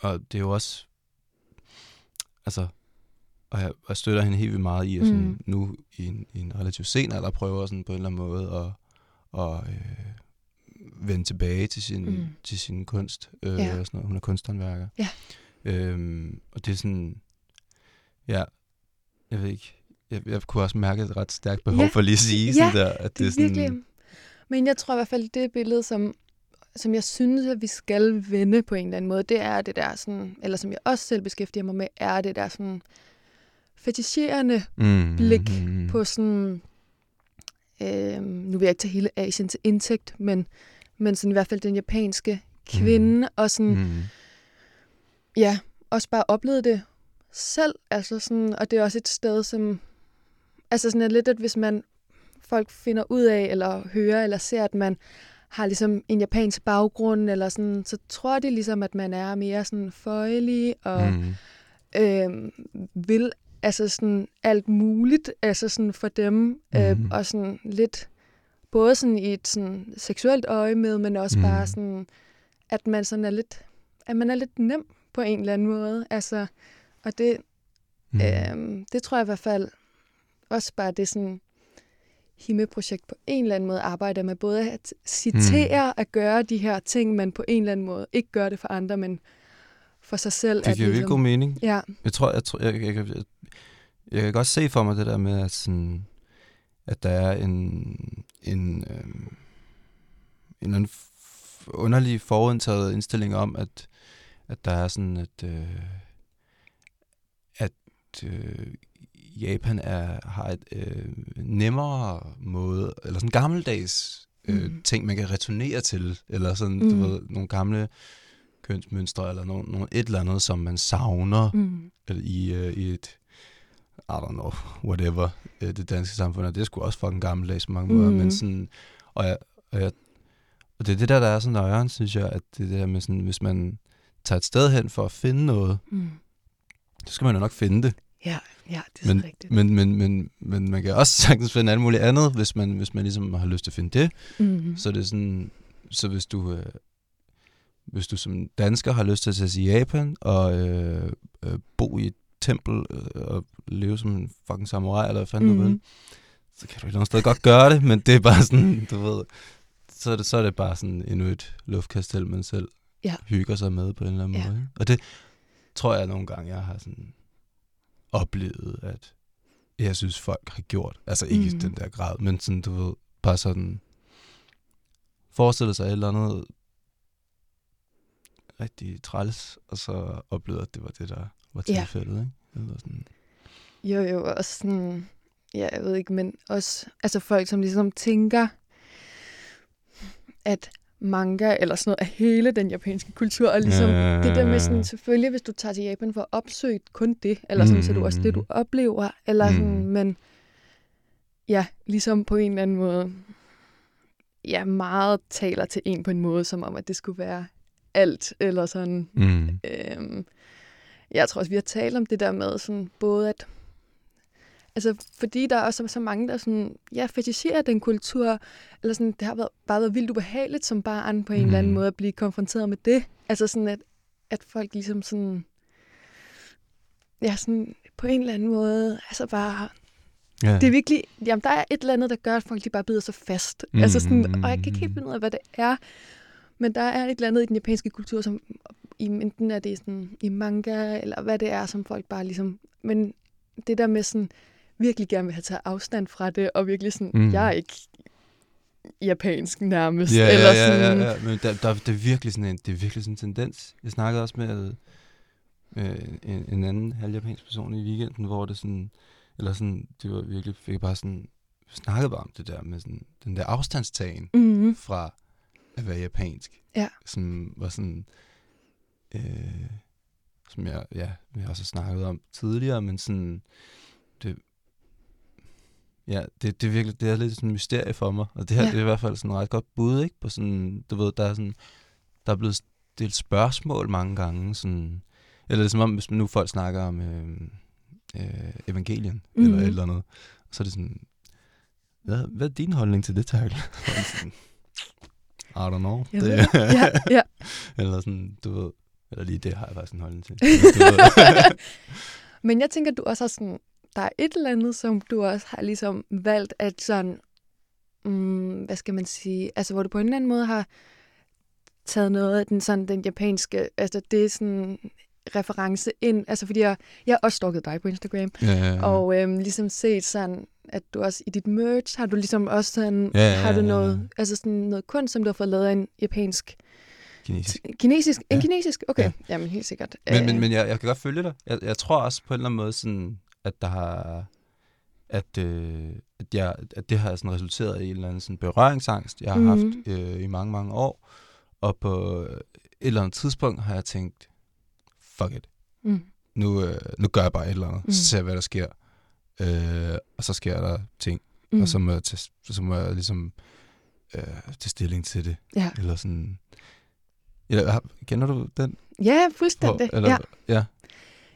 S2: og det er jo også, altså, og jeg, jeg støtter hende helt vildt meget i, at sådan,
S3: Mm.
S2: nu i en, i en relativt sen alder prøver sådan på en eller anden måde at, og, øh, vende tilbage til sin,
S3: Mm.
S2: til sin kunst. Øh,
S3: Ja.
S2: og sådan noget. Hun er kunsthåndværker.
S3: Ja.
S2: Øhm, og det er sådan, ja, jeg ved ikke, jeg, jeg kunne også mærke et ret stærkt behov
S3: Ja.
S2: for lige at sige
S3: Ja,
S2: sådan der, at det,
S3: Det
S2: er sådan,
S3: virkelig... Men jeg tror i hvert fald, det billede, som, som jeg synes, at vi skal vende på en eller anden måde, det er det der sådan, eller som jeg også selv beskæftiger mig med, er det der sådan fetischerende
S2: mm,
S3: blik
S2: mm,
S3: på sådan, øh, nu vil jeg ikke tage hele Asien til indtægt, men, men sådan i hvert fald den japanske kvinde, mm. og sådan, mm. Ja, også bare oplevet det selv, altså sådan, og det er også et sted, som, altså sådan er lidt, at hvis man, folk finder ud af, eller hører, eller ser, at man har ligesom en japansk baggrund, eller sådan, så tror de ligesom, at man er mere sådan føjelig, og
S2: mm,
S3: øh, vil altså sådan alt muligt, altså sådan for dem, mm. øh,
S2: Mhm.
S3: og sådan lidt, både sådan i et sådan seksuelt øje med, men også mm. bare sådan, at man sådan er lidt, at man er lidt nem på en eller anden måde, altså, og det,
S2: mm,
S3: øh, det tror jeg i hvert fald også bare, det sådan, Himme-projekt på en eller anden måde arbejder med både at citere, mm. at gøre de her ting, men på en eller anden måde ikke gøre det for andre, men for sig selv.
S2: det
S3: at
S2: giver virkelig god mening.
S3: Ja,
S2: Jeg tror, jeg, tror jeg, jeg, jeg, jeg, jeg kan godt se for mig det der med, at, sådan, at der er en, en, øhm, en eller anden underlig forudtaget indstilling om, at, at der er sådan, at, øh, at øh, Japan er, har et øh, nemmere måde, eller sådan gammeldags øh,
S3: Mhm.
S2: ting, man kan returnere til, eller sådan, mm. Du ved, nogle gamle kønsmønstre, eller nogle, nogle, et eller andet, som man savner
S3: mm.
S2: i, øh, i et, I don't know, whatever, øh, det danske samfund, og det er sgu også fucking gammeldags på mange måder,
S3: Mhm.
S2: men sådan, og, jeg, og, jeg, og det er det der, der er sådan nøjeren, synes jeg, at det der med sådan, hvis man tager et sted hen for at finde noget,
S3: Mm.
S2: så skal man jo nok finde det.
S3: Ja, ja, det er
S2: Men,
S3: rigtigt.
S2: men, men, men, men man kan også (laughs) sagtens finde alt muligt andet, hvis man, hvis man ligesom har lyst til at finde det.
S3: mm.
S2: Så det er sådan, så hvis du, øh, hvis du som dansker har lyst til at tage til Japan og øh, øh, bo i et tempel øh, og leve som en fucking samurai, eller hvad fanden mm. du
S3: Mhm.
S2: vil, så kan du et eller andet sted godt gøre det, men det er bare sådan, du ved, så er det, så er det bare sådan endnu et luftkastel, man selv
S3: Ja.
S2: hygger sig med på en eller anden
S3: Ja.
S2: måde. Og det tror jeg nogle gange, jeg har sådan oplevet, at jeg synes, folk har gjort. Altså ikke mm.
S3: Mhm.
S2: i den der grad, men sådan, du ved, bare sådan forestille sig et eller andet rigtig træls, og så oplevede, at det var det, der var
S3: Ja.
S2: tilfældet, ikke? Eller sådan.
S3: Jo, jo, også sådan, ja, jeg ved ikke, men også, altså folk, som ligesom tænker, at manga eller sådan noget er hele den japanske kultur, og ligesom
S2: Ja, ja, ja,
S3: det der med
S2: ja,
S3: sådan,
S2: ja.
S3: selvfølgelig, hvis du tager til Japan for at opsøge kun det, eller sådan, så er det også det, du
S2: Mm.
S3: oplever, eller sådan,
S2: Mm.
S3: men ja, ligesom på en eller anden måde, ja, meget taler til en på en måde, som om, at det skulle være alt, eller sådan,
S2: Mm.
S3: Øhm, jeg tror også, vi har talt om det der med sådan både at Altså, fordi der er også så mange, der sådan, ja, fetisherer den kultur, eller sådan, det har været, bare været vildt ubehageligt som barn på en mm. eller anden
S2: Mhm.
S3: måde at blive konfronteret med det. Altså sådan, at, at folk ligesom sådan, ja, sådan på en eller anden måde, altså bare,
S2: Ja.
S3: det er virkelig, jamen der er et eller andet, der gør, at folk de bare bider sig fast. Mm. Altså sådan, og jeg kan ikke helt finde ud af, hvad det er, men der er et eller andet i den japanske kultur, som i, enten er det sådan i manga, eller hvad det er, som folk bare ligesom, men det der med sådan, virkelig gerne vil have taget afstand fra det, og virkelig sådan,
S2: Mm.
S3: jeg er ikke japansk nærmest,
S2: Ja,
S3: eller
S2: ja, ja,
S3: sådan,
S2: ja, ja. Men der, der, det, er virkelig sådan en, det er virkelig sådan en tendens. Jeg snakkede også med, med en, en anden halvjapansk person i weekenden, hvor det sådan, eller sådan, det var virkelig, fik bare sådan, snakket bare om det der med sådan, den der afstandstagen
S3: mm,
S2: fra, at være japansk.
S3: Ja.
S2: Som var sådan, øh, som jeg, ja, vi har også snakket om tidligere, men sådan, det, ja, det, det er virkelig, det er lidt sådan en mysterie for mig, og det her,
S3: Ja.
S2: det er i hvert fald sådan et ret godt bud, ikke, på sådan, du ved, der er sådan, der er blevet stillet spørgsmål mange gange, sådan, eller det er som om, hvis nu folk snakker om øh, øh, evangelien, mm. eller
S3: Mhm.
S2: et eller andet, så er det sådan, hvad, hvad er din holdning til det, Terkel? (laughs) Og jeg er sådan, I don't know.
S3: Jeg
S2: det.
S3: Ja, ja. (laughs)
S2: eller sådan, du ved, eller lige det har jeg faktisk en holdning til. (laughs) (laughs) Men
S3: jeg tænker, du også har sådan, der er et eller andet, som du også har ligesom valgt, at sådan, mm, hvad skal man sige, altså hvor du på en eller anden måde har taget noget af den, sådan, den japanske, altså det er sådan reference ind, altså fordi jeg, jeg har også stalket dig på Instagram,
S2: ja, ja, ja.
S3: og øhm, ligesom set sådan, at du også i dit merch, har du ligesom også sådan,
S2: Ja, ja,
S3: har du
S2: ja, ja.
S3: noget, altså sådan noget kunst, som du har fået lavet af en japansk,
S2: Kinesisk.
S3: kinesisk, en
S2: Ja.
S3: kinesisk? Okay,
S2: Ja.
S3: jamen helt sikkert.
S2: Men, men,
S3: Øh,
S2: men jeg, jeg kan godt følge dig. Jeg, jeg tror også på en eller anden måde, sådan, at der har at, øh, at, jeg, at det har sådan resulteret i en eller anden sådan berøringsangst, jeg har
S3: Mhm.
S2: haft øh, i mange, mange år. Og på et eller andet tidspunkt har jeg tænkt, fuck it,
S3: Mm,
S2: nu, øh, nu gør jeg bare et eller andet,
S3: Mm.
S2: så ser jeg, hvad der sker. Øh, og så sker der ting,
S3: mm,
S2: og så må jeg, tage, så må jeg ligesom øh, tage stilling til det.
S3: Ja.
S2: Eller sådan... Eller, kender du den?
S3: Ja, fuldstændig.
S2: Hvor- eller,
S3: ja.
S2: ja.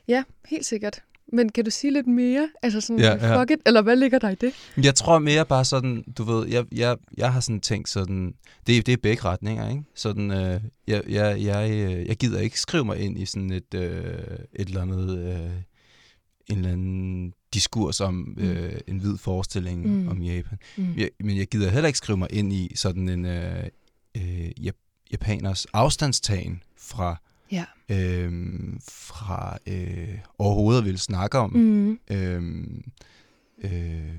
S3: ja, helt sikkert. Men kan du sige lidt mere? Altså sådan,
S2: Ja,
S3: ja, fuck it, eller hvad ligger der i det?
S2: Jeg tror mere bare sådan, du ved, jeg, jeg, jeg har sådan tænkt sådan, det, det er begge retninger, ikke? Sådan, øh, jeg, jeg, jeg, øh, jeg gider ikke skrive mig ind i sådan et, øh, et eller andet, øh, en eller anden diskurs om øh, en hvid forestilling
S3: Mm.
S2: mm. om Japan.
S3: Mm.
S2: Jeg, men jeg gider heller ikke skrive mig ind i sådan en øh, øh, jap- japaners afstandstagen fra,
S3: Ja.
S2: øh, fra øh, overhovedet ville snakke om
S3: Mm.
S2: øhm, øh,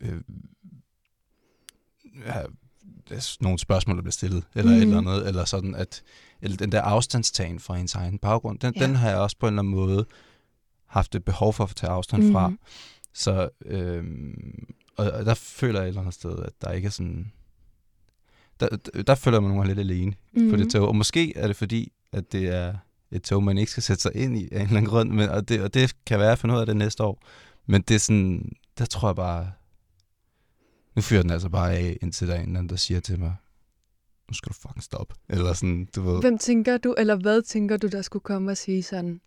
S2: øh, ja, der er nogle spørgsmål, der bliver stillet, eller mm. et eller
S3: Mhm.
S2: andet, eller sådan, at eller den der afstandstagen fra ens egen baggrund, den,
S3: Ja.
S2: den har jeg også på en eller anden måde haft et behov for at tage afstand
S3: Mhm.
S2: fra. Så, øhm, og, og der føler jeg et eller andet sted, at der ikke er sådan... Der, der, føler mig nogle lidt alene
S3: Mm.
S2: på det tog. Og måske er det fordi, at det er et tog, man ikke skal sætte sig ind i af en eller anden grund. Men, og, det, og det kan være, finder ud af det næste år. Men det er sådan, der tror jeg bare, nu fyrer den altså bare af, indtil der er en eller anden, der siger til mig, nu skal du fucking stoppe. Eller sådan, du ved.
S3: Hvem tænker du, eller hvad tænker du, der skulle komme og sige sådan?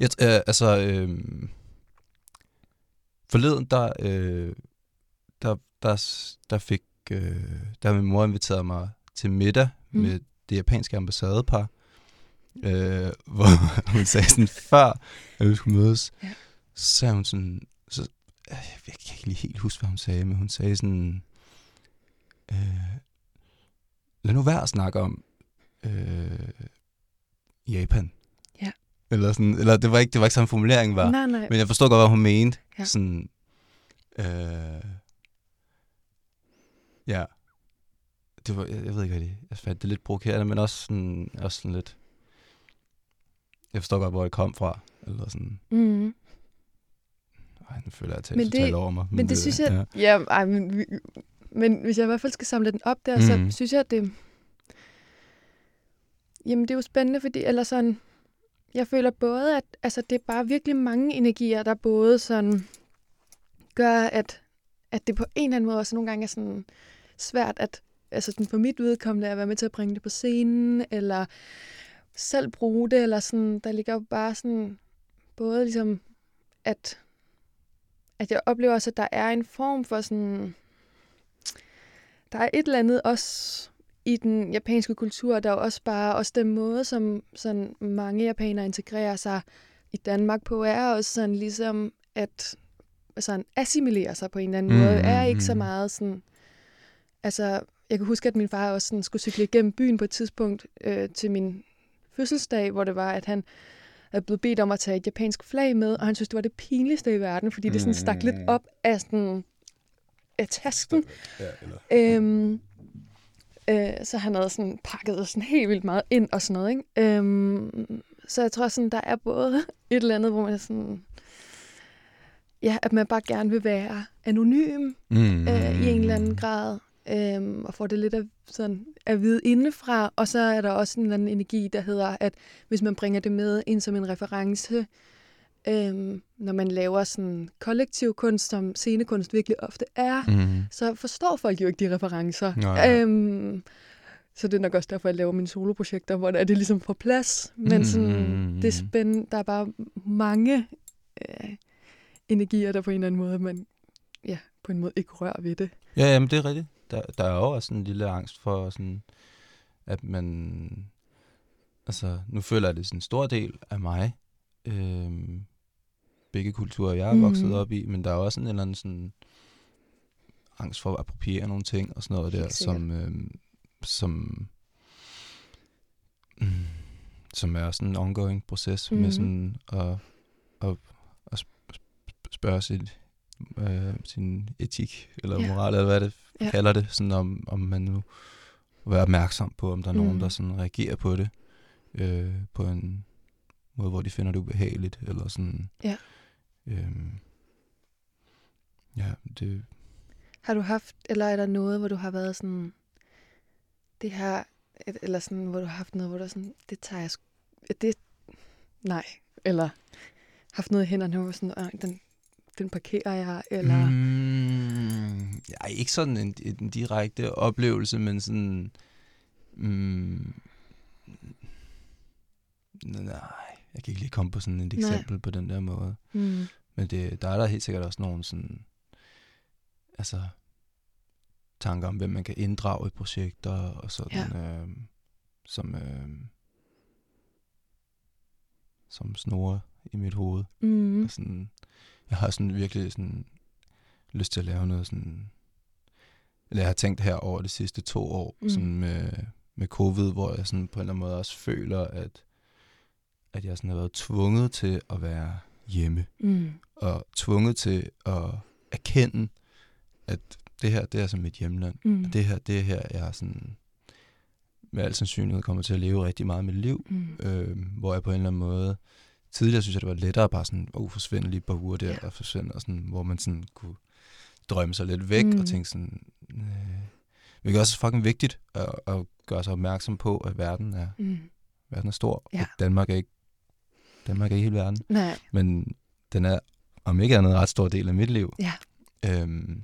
S2: Jeg, øh, altså, øh, forleden, der, øh, der, der, der fik, øh, der har min mor inviteret mig til middag
S3: Mm.
S2: med det japanske ambassadepar, øh, (laughs) hvor hun sagde sådan, før at vi skulle mødes,
S3: Ja.
S2: så sagde hun sådan, så, øh, jeg kan ikke lige helt huske, hvad hun sagde, men hun sagde sådan, øh, lad nu være at snakke om øh, Japan.
S3: Ja.
S2: Eller, sådan, eller det var ikke det var ikke sådan formuleringen var.
S3: Nej, nej.
S2: Men jeg forstår godt, hvad hun mente.
S3: Ja.
S2: Sådan, øh, ja. Det var, jeg, jeg ved ikke rigtig, jeg fandt det lidt provokerende, men også sådan, også sådan lidt, jeg forstår godt, hvor det kom fra. Eller sådan,
S3: Mm.
S2: ej, nu føler jeg, at jeg
S3: Men det-
S2: totalt over mig.
S3: Men det synes jeg, ja, ja ej, men, men hvis jeg i hvert fald skal samle den op der, så
S2: Mhm.
S3: synes jeg, at det, jamen det er jo spændende, fordi, eller sådan, jeg føler både, at altså, det er bare virkelig mange energier, der både sådan gør, at, at det på en eller anden måde også nogle gange er sådan svært, at altså sådan for mit vedkommende at være med til at bringe det på scenen, eller selv bruge det, eller sådan, der ligger jo bare sådan, både ligesom, at, at jeg oplever også, at der er en form for sådan, der er et eller andet også i den japanske kultur, der er jo også bare, også den måde, som sådan mange japanere integrerer sig i Danmark på, er også sådan ligesom, at sådan assimilere sig på en eller anden
S2: Mm,
S3: måde, er
S2: mm,
S3: ikke så
S2: mm.
S3: meget sådan, altså, jeg kan huske, at min far også sådan skulle cykle igennem byen på et tidspunkt øh, til min fødselsdag, hvor det var, at han er blevet bedt om at tage et japansk flag med, og han synes, det var det pinligste i verden, fordi det sådan stak lidt op af, sådan, af tasken.
S2: Ja, eller,
S3: Øhm, øh, så han havde sådan pakket sådan helt vildt meget ind og sådan noget. Ikke? Øhm, så jeg tror sådan, der er både et eller andet, hvor man er sådan... Ja, at man bare gerne vil være anonym
S2: mm,
S3: øh, i en eller anden grad. Øhm, og får det lidt af, sådan, at vide indefra. Og så er der også en eller anden energi, der hedder, at hvis man bringer det med ind som en reference, øhm, når man laver sådan kollektiv kunst, som scenekunst virkelig ofte er,
S2: Mm.
S3: så forstår folk jo ikke de referencer.
S2: Nej.
S3: Øhm, så det er nok også derfor, jeg laver mine soloprojekter, hvor der er det ligesom på plads. Men sådan,
S2: Mm.
S3: det er spændende. Der er bare mange øh, energier, der på en eller anden måde, man ja, på en måde ikke rører ved det.
S2: Ja, jamen det er rigtigt. Der, der er jo også en lille angst for sådan, at man... Altså, nu føler jeg, det er sådan en stor del af mig. Øhm, begge kulturer, jeg er vokset op i, men der er også en eller anden sådan angst for at appropriere nogle ting og sådan noget der, som, øhm, som, mm, som er sådan en ongoing proces mm. Med sådan at, at, at sp- sp- spørge sin, øh, sin etik eller
S3: Ja.
S2: moral, eller hvad det
S3: Ja.
S2: kalder det, sådan om, om man nu være opmærksom på, om der er nogen,
S3: Mhm.
S2: der sådan reagerer på det øh, på en måde, hvor de finder det ubehageligt, eller sådan.
S3: Ja.
S2: Øhm, ja, det,
S3: Har du haft, eller er der noget, hvor du har været sådan, det her, eller sådan, hvor du har haft noget, hvor du sådan, det tager jeg, det, nej, eller haft noget i hænderne, hvor sådan, "Ej, den, den parkerer jeg, eller,
S2: mm. Ja, ikke sådan en, en direkte oplevelse, men sådan... Mm, nej, jeg kan ikke lige komme på sådan et
S3: Nej.
S2: eksempel på den der måde.
S3: Mm.
S2: Men det, der er der helt sikkert også nogle sådan... Altså, tanker om, hvem man kan inddrage i projekter og sådan, ja. øh, som, øh, som snore i mit hoved.
S3: Mm.
S2: Og sådan, jeg har sådan virkelig sådan lyst til at lave noget sådan... Eller jeg har tænkt her over de sidste to år,
S3: Mm.
S2: sådan med, med covid, hvor jeg sådan på en eller anden måde også føler, at, at jeg sådan har været tvunget til at være hjemme.
S3: Mm.
S2: Og tvunget til at erkende, at det her, det er som mit hjemland.
S3: Mm.
S2: Og det her, det er her, jeg er sådan med al sandsynlighed kommer til at leve rigtig meget af mit liv
S3: Mm.
S2: øh, hvor jeg på en eller anden måde, tidligere synes jeg, det var lettere bare sådan, oh, forsvinde lige et par uger der,
S3: Ja.
S2: og forsvinde, og sådan, hvor man sådan kunne drømme sig lidt væk,
S3: Mm.
S2: og tænke sådan, øh, hvilket også er fucking vigtigt, at, at gøre sig opmærksom på, at verden er,
S3: Mm.
S2: verden er stor,
S3: Ja.
S2: og Danmark er ikke, Danmark er ikke hele verden,
S3: Nej,
S2: men den er, om ikke andet, en ret stor del af mit liv.
S3: Ja.
S2: Øhm,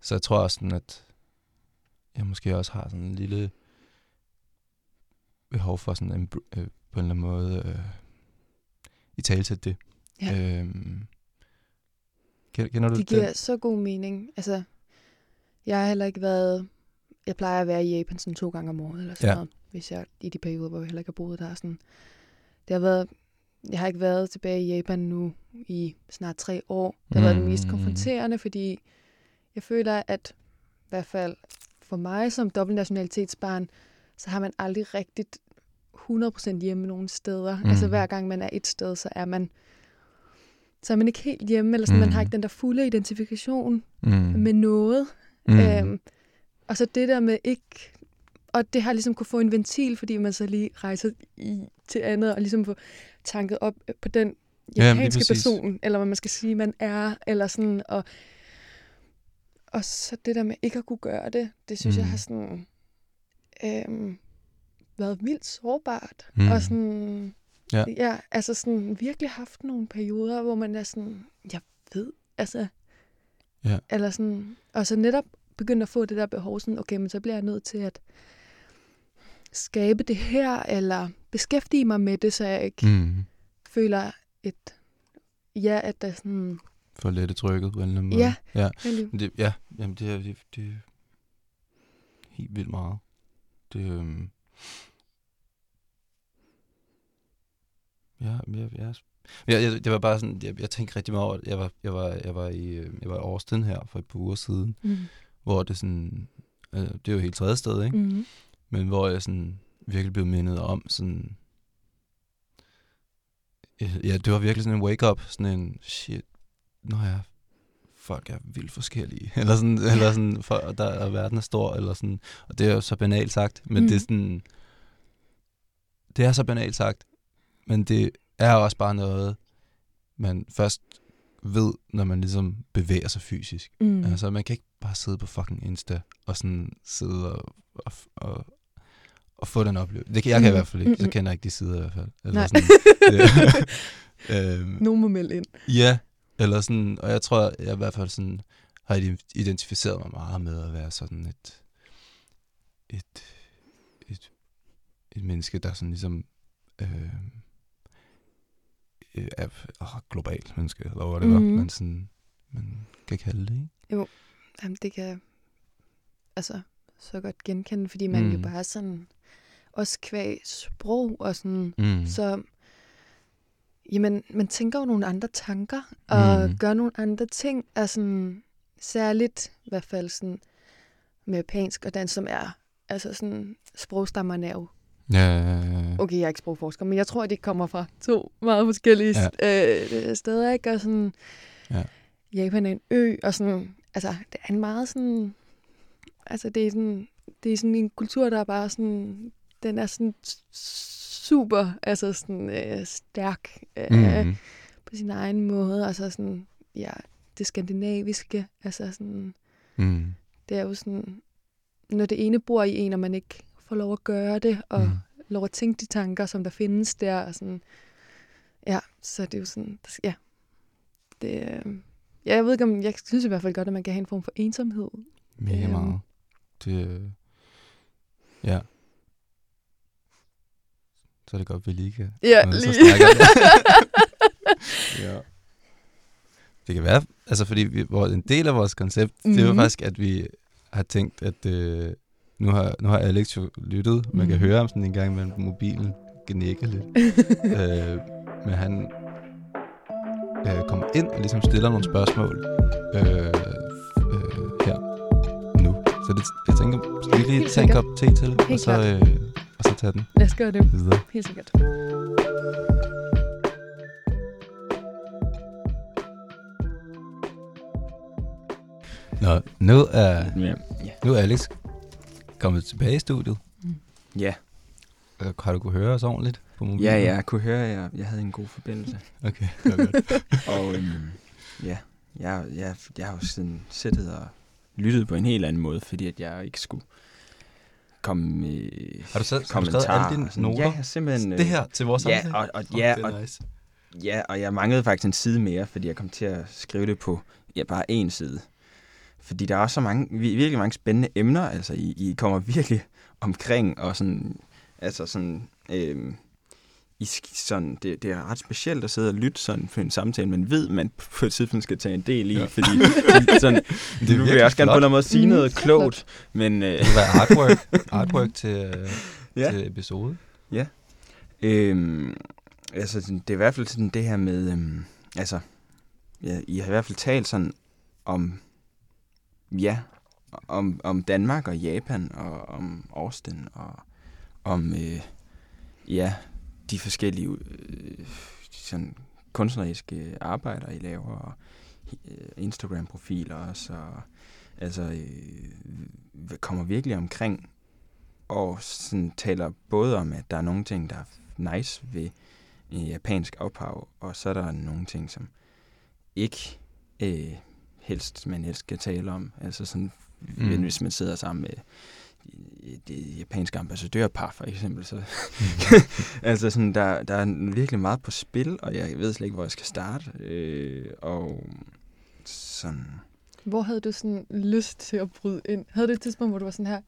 S2: så jeg tror også sådan, at jeg måske også har sådan en lille behov for sådan en, øh, på en eller anden måde øh, i tale til det.
S3: Ja.
S2: Øhm, kender, du
S3: det
S2: den?
S3: giver så god mening. Altså, jeg har heller ikke været... Jeg plejer at være i Japan sådan to gange om året, eller sådan
S2: Ja.
S3: noget, hvis jeg i de perioder, hvor jeg heller ikke har boet der. Sådan. Det har været, jeg har ikke været tilbage i Japan nu i snart tre år. Det har været det mest
S2: Mm.
S3: konfronterende, fordi jeg føler, at i hvert fald for mig som dobbeltnationalitetsbarn, så har man aldrig rigtigt 100% hjemme nogen steder. Mm. Altså hver gang man er et sted, så er man så er man ikke helt hjemme, eller sådan, mm. man har ikke den der fulde identifikation
S2: Mm.
S3: med noget.
S2: mm.
S3: Øhm, og så det der med ikke... Og det har ligesom kunne få en ventil, fordi man så lige rejser i, til andet, og ligesom få tanket op på den
S2: Ja,
S3: japanske
S2: præcis.
S3: person, eller hvad man skal sige, man er, eller sådan, og, og så det der med ikke at kunne gøre det, det synes mm. jeg har sådan øhm, været vildt sårbart,
S2: Mm.
S3: og sådan,
S2: Ja.
S3: ja, altså sådan virkelig haft nogle perioder, hvor man er sådan, jeg ved, altså,
S2: Ja.
S3: eller sådan, og så netop begynde at få det der behov, sådan, okay, men så bliver jeg nødt til at skabe det her, eller beskæftige mig med det, så jeg ikke mm. Føler et, ja, at der er sådan,
S2: For lette trykket på en eller anden måde.
S3: Ja.
S2: ja. Det, ja, jamen det er, det, det helt vildt meget. Det, øhm, ja, jeg, jeg, jeg, jeg, det var bare sådan, jeg, jeg tænkte rigtig meget over, det. jeg var, jeg var, jeg var i, øh, jeg var i Austin her for et par uger siden,
S3: mm.
S2: hvor det sådan, øh, det er jo helt tredje sted, ikke?
S3: Mm.
S2: Men hvor jeg sådan virkelig blev mindet om sådan, ja, det var virkelig sådan en wake-up, sådan en, shit, nå ja, folk er vildt forskellige, (laughs) eller sådan, ja. eller sådan for, der er verden er stor, eller sådan, og det er jo så banalt sagt, men mm. det er
S3: Mhm.
S2: sådan, det er så banalt sagt, men det er også bare noget, man først ved, når man ligesom bevæger sig fysisk.
S3: Mm.
S2: Mm. Altså, man kan ikke bare sidde på fucking Insta og sådan sidde og, og, og, og få den oplevelse. Det kan jeg kan i
S3: Mm.
S2: hvert fald ikke. Så
S3: Mm-mm.
S2: kender jeg ikke de sider i hvert fald. Eller
S3: Nej.
S2: sådan, det, (laughs) (laughs) øhm,
S3: Nogen må melde ind.
S2: Ja, eller sådan, og jeg tror, jeg i hvert fald sådan, har ident- identificeret mig meget med at være sådan et, et, et, et menneske, der sådan ligesom øh, øh, er åh, globalt menneske, eller whatever,
S3: Mhm.
S2: mm. man sådan, man kan kalde det, ikke?
S3: Jamen, det kan altså så godt genkende, fordi man mm. jo bare sådan, også kvæg sprog og sådan,
S2: Mm.
S3: så jamen, man tænker jo nogle andre tanker, og
S2: Mm.
S3: gør nogle andre ting, er sådan, særligt i hvert fald sådan, med japansk og dansk, som er, altså sådan, sprogstammerne er jo,
S2: Ja, ja, ja,
S3: okay, jeg er ikke sprogforsker, men jeg tror, de kommer fra to meget forskellige ja. øh, steder, ikke? Og sådan,
S2: Ja.
S3: Japan er en ø, og sådan, altså, det er en meget sådan, altså, det er sådan, det er sådan en kultur, der er bare sådan, den er sådan super, altså sådan øh, stærk øh,
S2: Mm.
S3: på sin egen måde, altså sådan, ja, det skandinaviske, altså sådan,
S2: Mm.
S3: det er jo sådan, når det ene bor i en, og man ikke får lov at gøre det, og
S2: Mm.
S3: lov at tænke de tanker, som der findes der, og sådan, ja, så det er jo sådan, ja, det, øh, ja, jeg ved ikke om, jeg synes i hvert fald godt, at man kan have en form for ensomhed.
S2: Mega
S3: Øhm.
S2: meget. Det, øh, ja. Så er det godt, vi lige kan
S3: Ja, lige.
S2: det. (laughs) ja. Det kan være, altså fordi vi, hvor en del af vores koncept, mm-hmm. det er jo
S3: Mhm.
S2: faktisk, at vi har tænkt, at øh, nu, har, nu har Alex jo lyttet, man kan
S3: Mhm.
S2: høre ham sådan en gang med mobilen gnække lidt. (laughs) øh, men han øh, kommer ind og ligesom stiller nogle spørgsmål øh, øh, her nu. Så det, jeg tænker, skal vi lige
S3: sikkert.
S2: kop te til, og så, øh, og så tage den
S3: Lad os gøre det.
S2: videre.
S3: Helt sikkert.
S2: Nå, nu er,
S1: Ja.
S2: nu er Alex kommet tilbage i studiet.
S1: Ja,
S2: Øh, Har du kunne høre os ordentligt på mobilen?
S1: ja, ja, jeg kunne høre, jeg, jeg havde en god forbindelse.
S2: Okay, det var godt. (laughs)
S1: Og øhm, ja, jeg, jeg, jeg har jo sådan siddet og lyttet på en helt anden måde, fordi at jeg ikke skulle komme med
S2: Har du så- har du skrevet alle dine
S1: sådan.
S2: noter?
S1: Ja, simpelthen...
S2: det her til vores
S1: Ja,
S2: samtale?
S1: og, og, ja, og,
S2: nice.
S1: ja, og jeg manglede faktisk en side mere, fordi jeg kom til at skrive det på ja, bare én side. Fordi der er også så mange, vir- virkelig mange spændende emner, altså I, I kommer virkelig omkring, og sådan, altså sådan, øhm, I, sådan det, det er ret specielt at sidde og lytte sådan for en samtale, man ved, man (laughs) på et tidspunkt skal tage en del i,
S2: Ja.
S1: ja. fordi (laughs) sådan,
S2: Det er
S1: nu vil jeg også gerne på en måde sige
S3: Mm,
S1: noget
S3: flot.
S1: klogt, men øh,
S2: Det kan være artwork, (laughs) artwork til, øh,
S1: Ja.
S2: til episode.
S1: Øhm, altså, det er i hvert fald sådan det her med, øhm, altså, ja, I har i hvert fald talt sådan om, ja, om, om Danmark og Japan og om Austin og om, øh, ja, de forskellige øh, sådan kunstneriske arbejder, I laver, og øh, Instagram-profiler også, og altså, øh, kommer virkelig omkring og sådan taler både om, at der er nogle ting, der er nice ved øh, japansk ophav, og så er der nogle ting, som ikke øh, helst man helst skal tale om. Altså sådan,
S2: Mm.
S1: hvis man sidder sammen med det japanske ambassadørpar for eksempel, så (laughs) altså sådan, der, der er virkelig meget på spil, og jeg ved slet ikke, hvor jeg skal starte. Øh, og sådan...
S3: Hvor havde du sådan lyst til at bryde ind? Havde du et tidspunkt, hvor du var sådan her,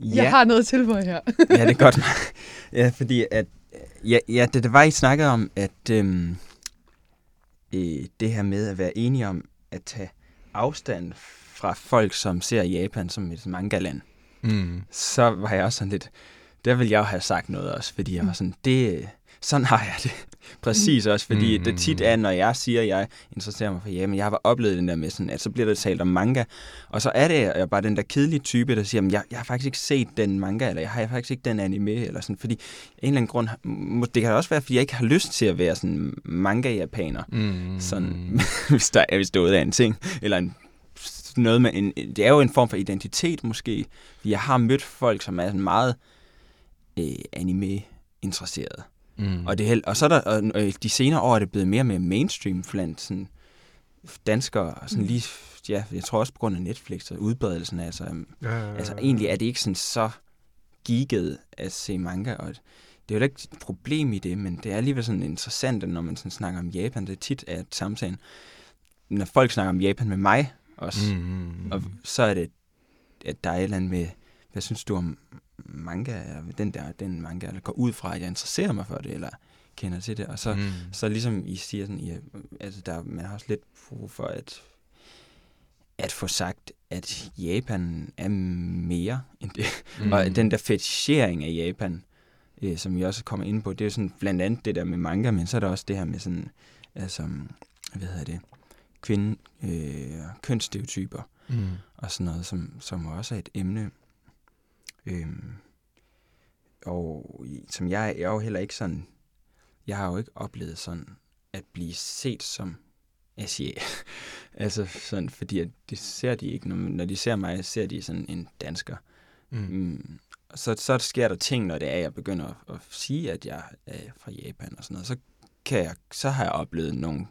S1: Ja.
S3: jeg har noget til for her?
S1: ja, det er godt. (laughs) ja, fordi at, ja, ja det, det var, I snakkede om, at øhm, øh, det her med at være enige om at tage afstand fra folk, som ser Japan som et manga-land,
S2: Mm.
S1: så var jeg også sådan lidt, der ville jeg jo have sagt noget også, fordi jeg var sådan, det, sådan har jeg det. (laughs) Præcis også, fordi
S2: Mm.
S1: det tit er, når jeg siger, at jeg interesserer mig for Japan, jeg har oplevet den der med sådan, at så bliver der talt om manga, og så er det jeg bare den der kedelige type, der siger, at jeg, jeg har faktisk ikke set den manga, eller jeg har faktisk ikke den anime, eller sådan, fordi en eller anden grund, det kan også være, fordi jeg ikke har lyst til at være sådan manga-japaner,
S2: Mm.
S1: sådan, (laughs) hvis, der, er- hvis det er en ting, eller en, noget med en, det er jo en form for identitet måske, jeg har mødt folk, som er sådan meget øh, anime-interesserede,
S2: Mm.
S1: og, det, er og så er der, og, øh, de senere år er det blevet mere og mere mainstream blandt sådan, danskere, sådan
S4: Mm.
S1: lige, ja, jeg tror også på grund af Netflix og udbredelsen, altså, øhm,
S4: Ja, ja, ja,
S1: altså egentlig er det ikke sådan så geeket at se manga, og det er jo ikke et problem i det, men det er alligevel sådan interessant, at når man sådan snakker om Japan, det er tit at samtalen, når folk snakker om Japan med mig også,
S2: Mm, mm, mm.
S1: og så er det, at der er et eller andet med, hvad synes du om manga, den der, den manga, eller går ud fra, at jeg interesserer mig for det, eller kender til det, og så,
S2: mm.
S1: så ligesom I siger sådan, I, altså der, man har også lidt brug for at, at få sagt, at Japan er mere end det. Mm. Og den der fetichering af Japan, øh, som vi også kommer ind på, det er jo sådan blandt andet det der med manga, men så er der også det her med sådan, altså, hvad hedder det, kvinde, øh, kønsstereotyper
S2: Mm.
S1: og sådan noget, som, som også er et emne. Øhm, og som jeg, jeg er jo heller ikke sådan, jeg har jo ikke oplevet sådan at blive set som asiat. (laughs) altså sådan, fordi at det ser de ikke, når, når de ser mig, ser de sådan en dansker.
S2: Mm.
S1: Mm. Så, så sker der ting, når det er, at jeg begynder at, at sige, at jeg er fra Japan og sådan noget. Så, kan jeg, så har jeg oplevet nogle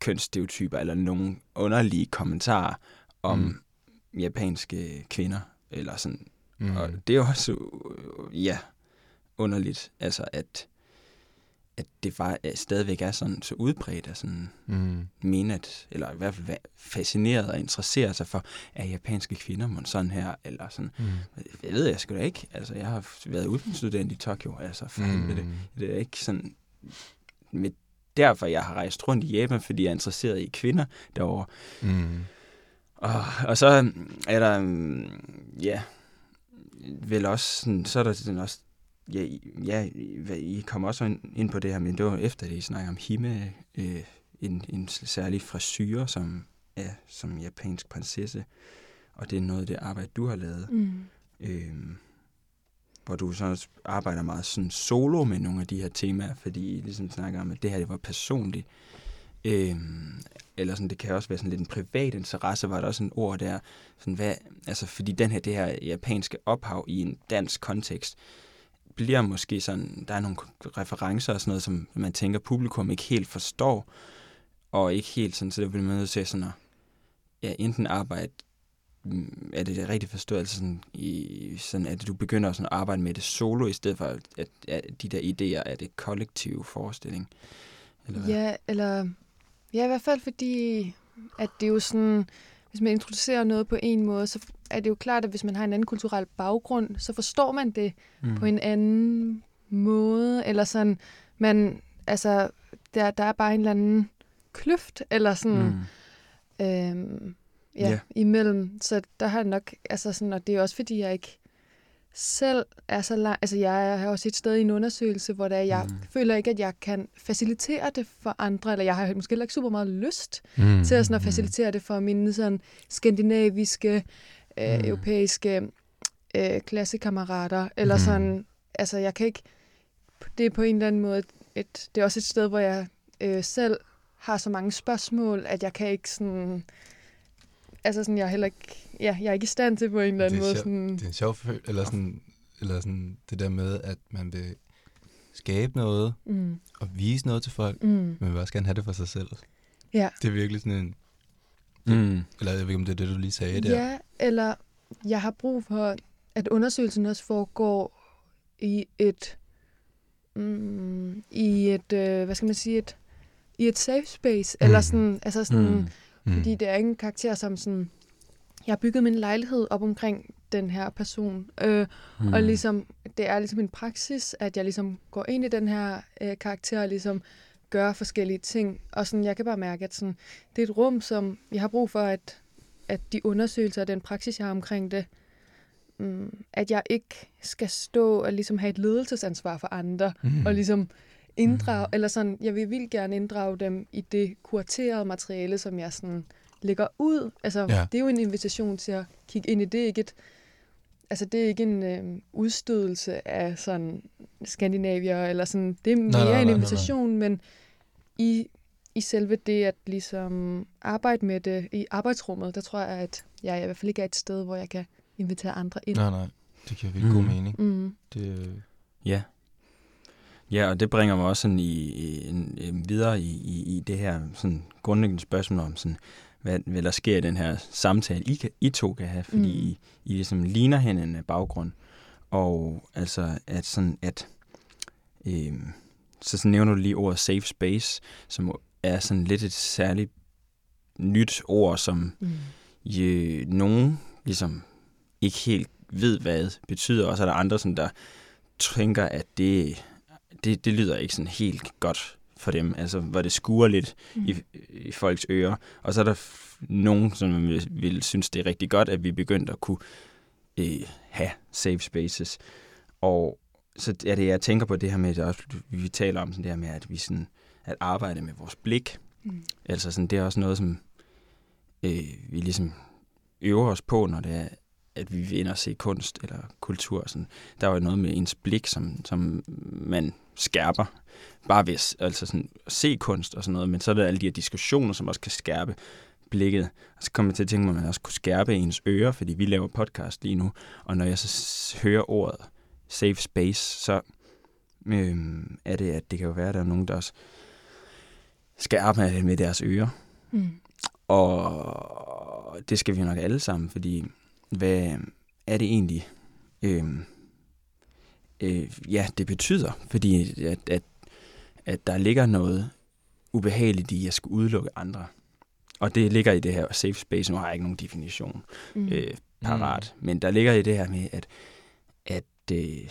S1: kønsstereotyper eller nogle underlige kommentarer om
S2: Mm.
S1: japanske kvinder. Eller sådan.
S2: Mm.
S1: Og det er også, øh, ja, underligt, altså at, at det bare er- stadigvæk er sådan så udbredt at sådan
S2: Mm.
S1: mene, at, eller i hvert fald være fascineret og interessere sig for, er japanske kvinder mon sådan her, eller sådan.
S2: Mm.
S1: Jeg ved jeg sgu da ikke. Altså, jeg har været udlandsstudent i Tokyo, altså for mm. det. Det er ikke sådan... Med derfor, jeg har rejst rundt i Japan, fordi jeg er interesseret i kvinder derovre.
S2: Mm.
S1: Og, og så er der, mm, ja, vel også sådan, så er der sådan også, ja, I- ja, I- kommer også ind- på det her, men det var efter det, I snakker om Hime, øh, en, en særlig frisyr, som er som japansk prinsesse, og det er noget af det arbejde, du har lavet,
S3: Mm.
S1: øh, hvor du så også arbejder meget sådan solo med nogle af de her temaer, fordi I ligesom snakker om, at det her det var personligt. Øhm, eller sådan, det kan også være sådan lidt en privat interesse, var der også en ord der, sådan hvad, altså fordi den her, det her japanske ophav i en dansk kontekst, bliver måske sådan, der er nogle referencer og sådan noget, som man tænker, publikum ikke helt forstår, og ikke helt sådan, så det bliver man nødt til sådan at, ja, enten arbejde er det det rigtigt forstået, altså sådan, i, sådan, at du begynder sådan at arbejde med det solo, i stedet for at, at, at de der idéer er det kollektive forestilling? Eller hvad?
S3: Ja, eller... Ja, i hvert fald fordi, at det er jo sådan... Hvis man introducerer noget på en måde, så er det jo klart, at hvis man har en anden kulturel baggrund, så forstår man det
S1: mm.
S3: på en anden måde, eller sådan, man, altså, der, der er bare en eller anden kløft, eller sådan,
S1: Mm.
S3: øhm, ja,
S1: Ja.
S3: imellem. Så der har jeg nok, altså sådan, og det er også fordi, jeg ikke selv er så langt, altså jeg er også et sted i en undersøgelse, hvor der jeg
S1: Mm.
S3: mm. føler ikke, at jeg kan facilitere det for andre, eller jeg har måske heller ikke super meget lyst
S2: Mm.
S3: til at, sådan at facilitere det for mine sådan skandinaviske, øh,
S1: Mm.
S3: europæiske øh, klassekammerater, eller
S2: Mhm.
S3: sådan, altså jeg kan ikke, det er på en eller anden måde, et, det er også et sted, hvor jeg øh, selv har så mange spørgsmål, at jeg kan ikke sådan, altså sådan, jeg er heller ikke, ja, jeg er ikke i stand til på en eller anden
S2: Det er
S3: måde
S2: sjovt.
S3: sådan,
S2: Det er en sjov føl- eller sådan, eller sådan det der med, at man vil skabe noget
S3: mm,
S2: og vise noget til folk,
S3: mm,
S2: men man vil også gerne have det for sig selv.
S3: ja.
S2: Det er virkelig sådan en,
S1: Mm.
S2: eller jeg ved ikke, om det er det, du lige sagde der.
S3: Ja, eller jeg har brug for, at undersøgelsen også foregår i et, mm, i et, øh, hvad skal man sige, et, i et safe space, mm. eller sådan, altså sådan,
S1: Mm.
S3: Mm. fordi det er ikke en karakter som sådan, jeg har bygget min lejlighed op omkring den her person, øh,
S1: Mm.
S3: og ligesom, det er ligesom en praksis, at jeg ligesom går ind i den her øh, karakter og ligesom gør forskellige ting, og sådan, jeg kan bare mærke, at sådan, det er et rum, som jeg har brug for, at, at de undersøgelser og den praksis, jeg har omkring det, mm, at jeg ikke skal stå og ligesom have et ledelsesansvar for andre,
S2: Mm.
S3: og ligesom inddrage, mm. eller sådan, jeg vil vildt gerne inddrage dem i det kuraterede materiale, som jeg sådan lægger ud. Altså,
S2: Ja.
S3: det er jo en invitation til at kigge ind i det, ikke et, altså det er ikke en øh, udstødelse af sådan skandinavier, eller sådan, det er mere
S2: nej, nej,
S3: en
S2: nej, nej.
S3: invitation, men i, i selve det at ligesom arbejde med det i arbejdsrummet, der tror jeg, at jeg i hvert fald ikke er et sted, hvor jeg kan invitere andre ind.
S2: Nej, nej. Det giver virkelig god
S1: Mm.
S2: mening.
S3: Mm.
S2: Det, øh,
S1: Ja. Ja, og det bringer mig også sådan i, i, en videre i, i, i det her sådan grundlæggende spørgsmål om, sådan, hvad, hvad der sker i den her samtale, I, kan, I to kan have, fordi mm. I, I ligesom ligner hinanden af baggrund. Og altså, at sådan, at øh, så, så nævner du lige ordet safe space, som er sådan lidt et særligt nyt ord, som mm. je, nogen ligesom ikke helt ved, hvad det betyder. Og så er der andre, som der tænker, at det, det, det lyder ikke sådan helt godt for dem. Altså, hvor det skuer lidt mm. i, i folks ører. Og så er der nogen, som vil, vil synes, det er rigtig godt, at vi begyndte at kunne øh, have safe spaces. Og så er det, jeg tænker på det her med, at vi taler om sådan det her med, at vi sådan, at arbejde med vores blik. Mm. Altså sådan, det er også noget, som øh, vi ligesom øver os på, når det er, at vi vil ind og se kunst eller kultur. Sådan. Der er jo noget med ens blik, som, som man skærper, bare ved altså sådan, at se kunst og sådan noget, men så er der alle de her diskussioner, som også kan skærpe blikket. Og så kommer jeg til at tænke mig, at man også kunne skærpe ens ører, fordi vi laver podcast lige nu, og når jeg så hører ordet safe space, så øhm, er det, at det kan jo være, at der er nogen, der også skal arbejde med deres ører. Mm. Og det skal vi nok alle sammen, fordi hvad er det egentlig, øhm, øh, ja, det betyder? Fordi at, at, at der ligger noget ubehageligt i at skulle udelukke andre. Og det ligger i det her safe space. Nu har jeg ikke nogen definition mm. øh, parat. Mm. Men der ligger i det her med, at, at øh,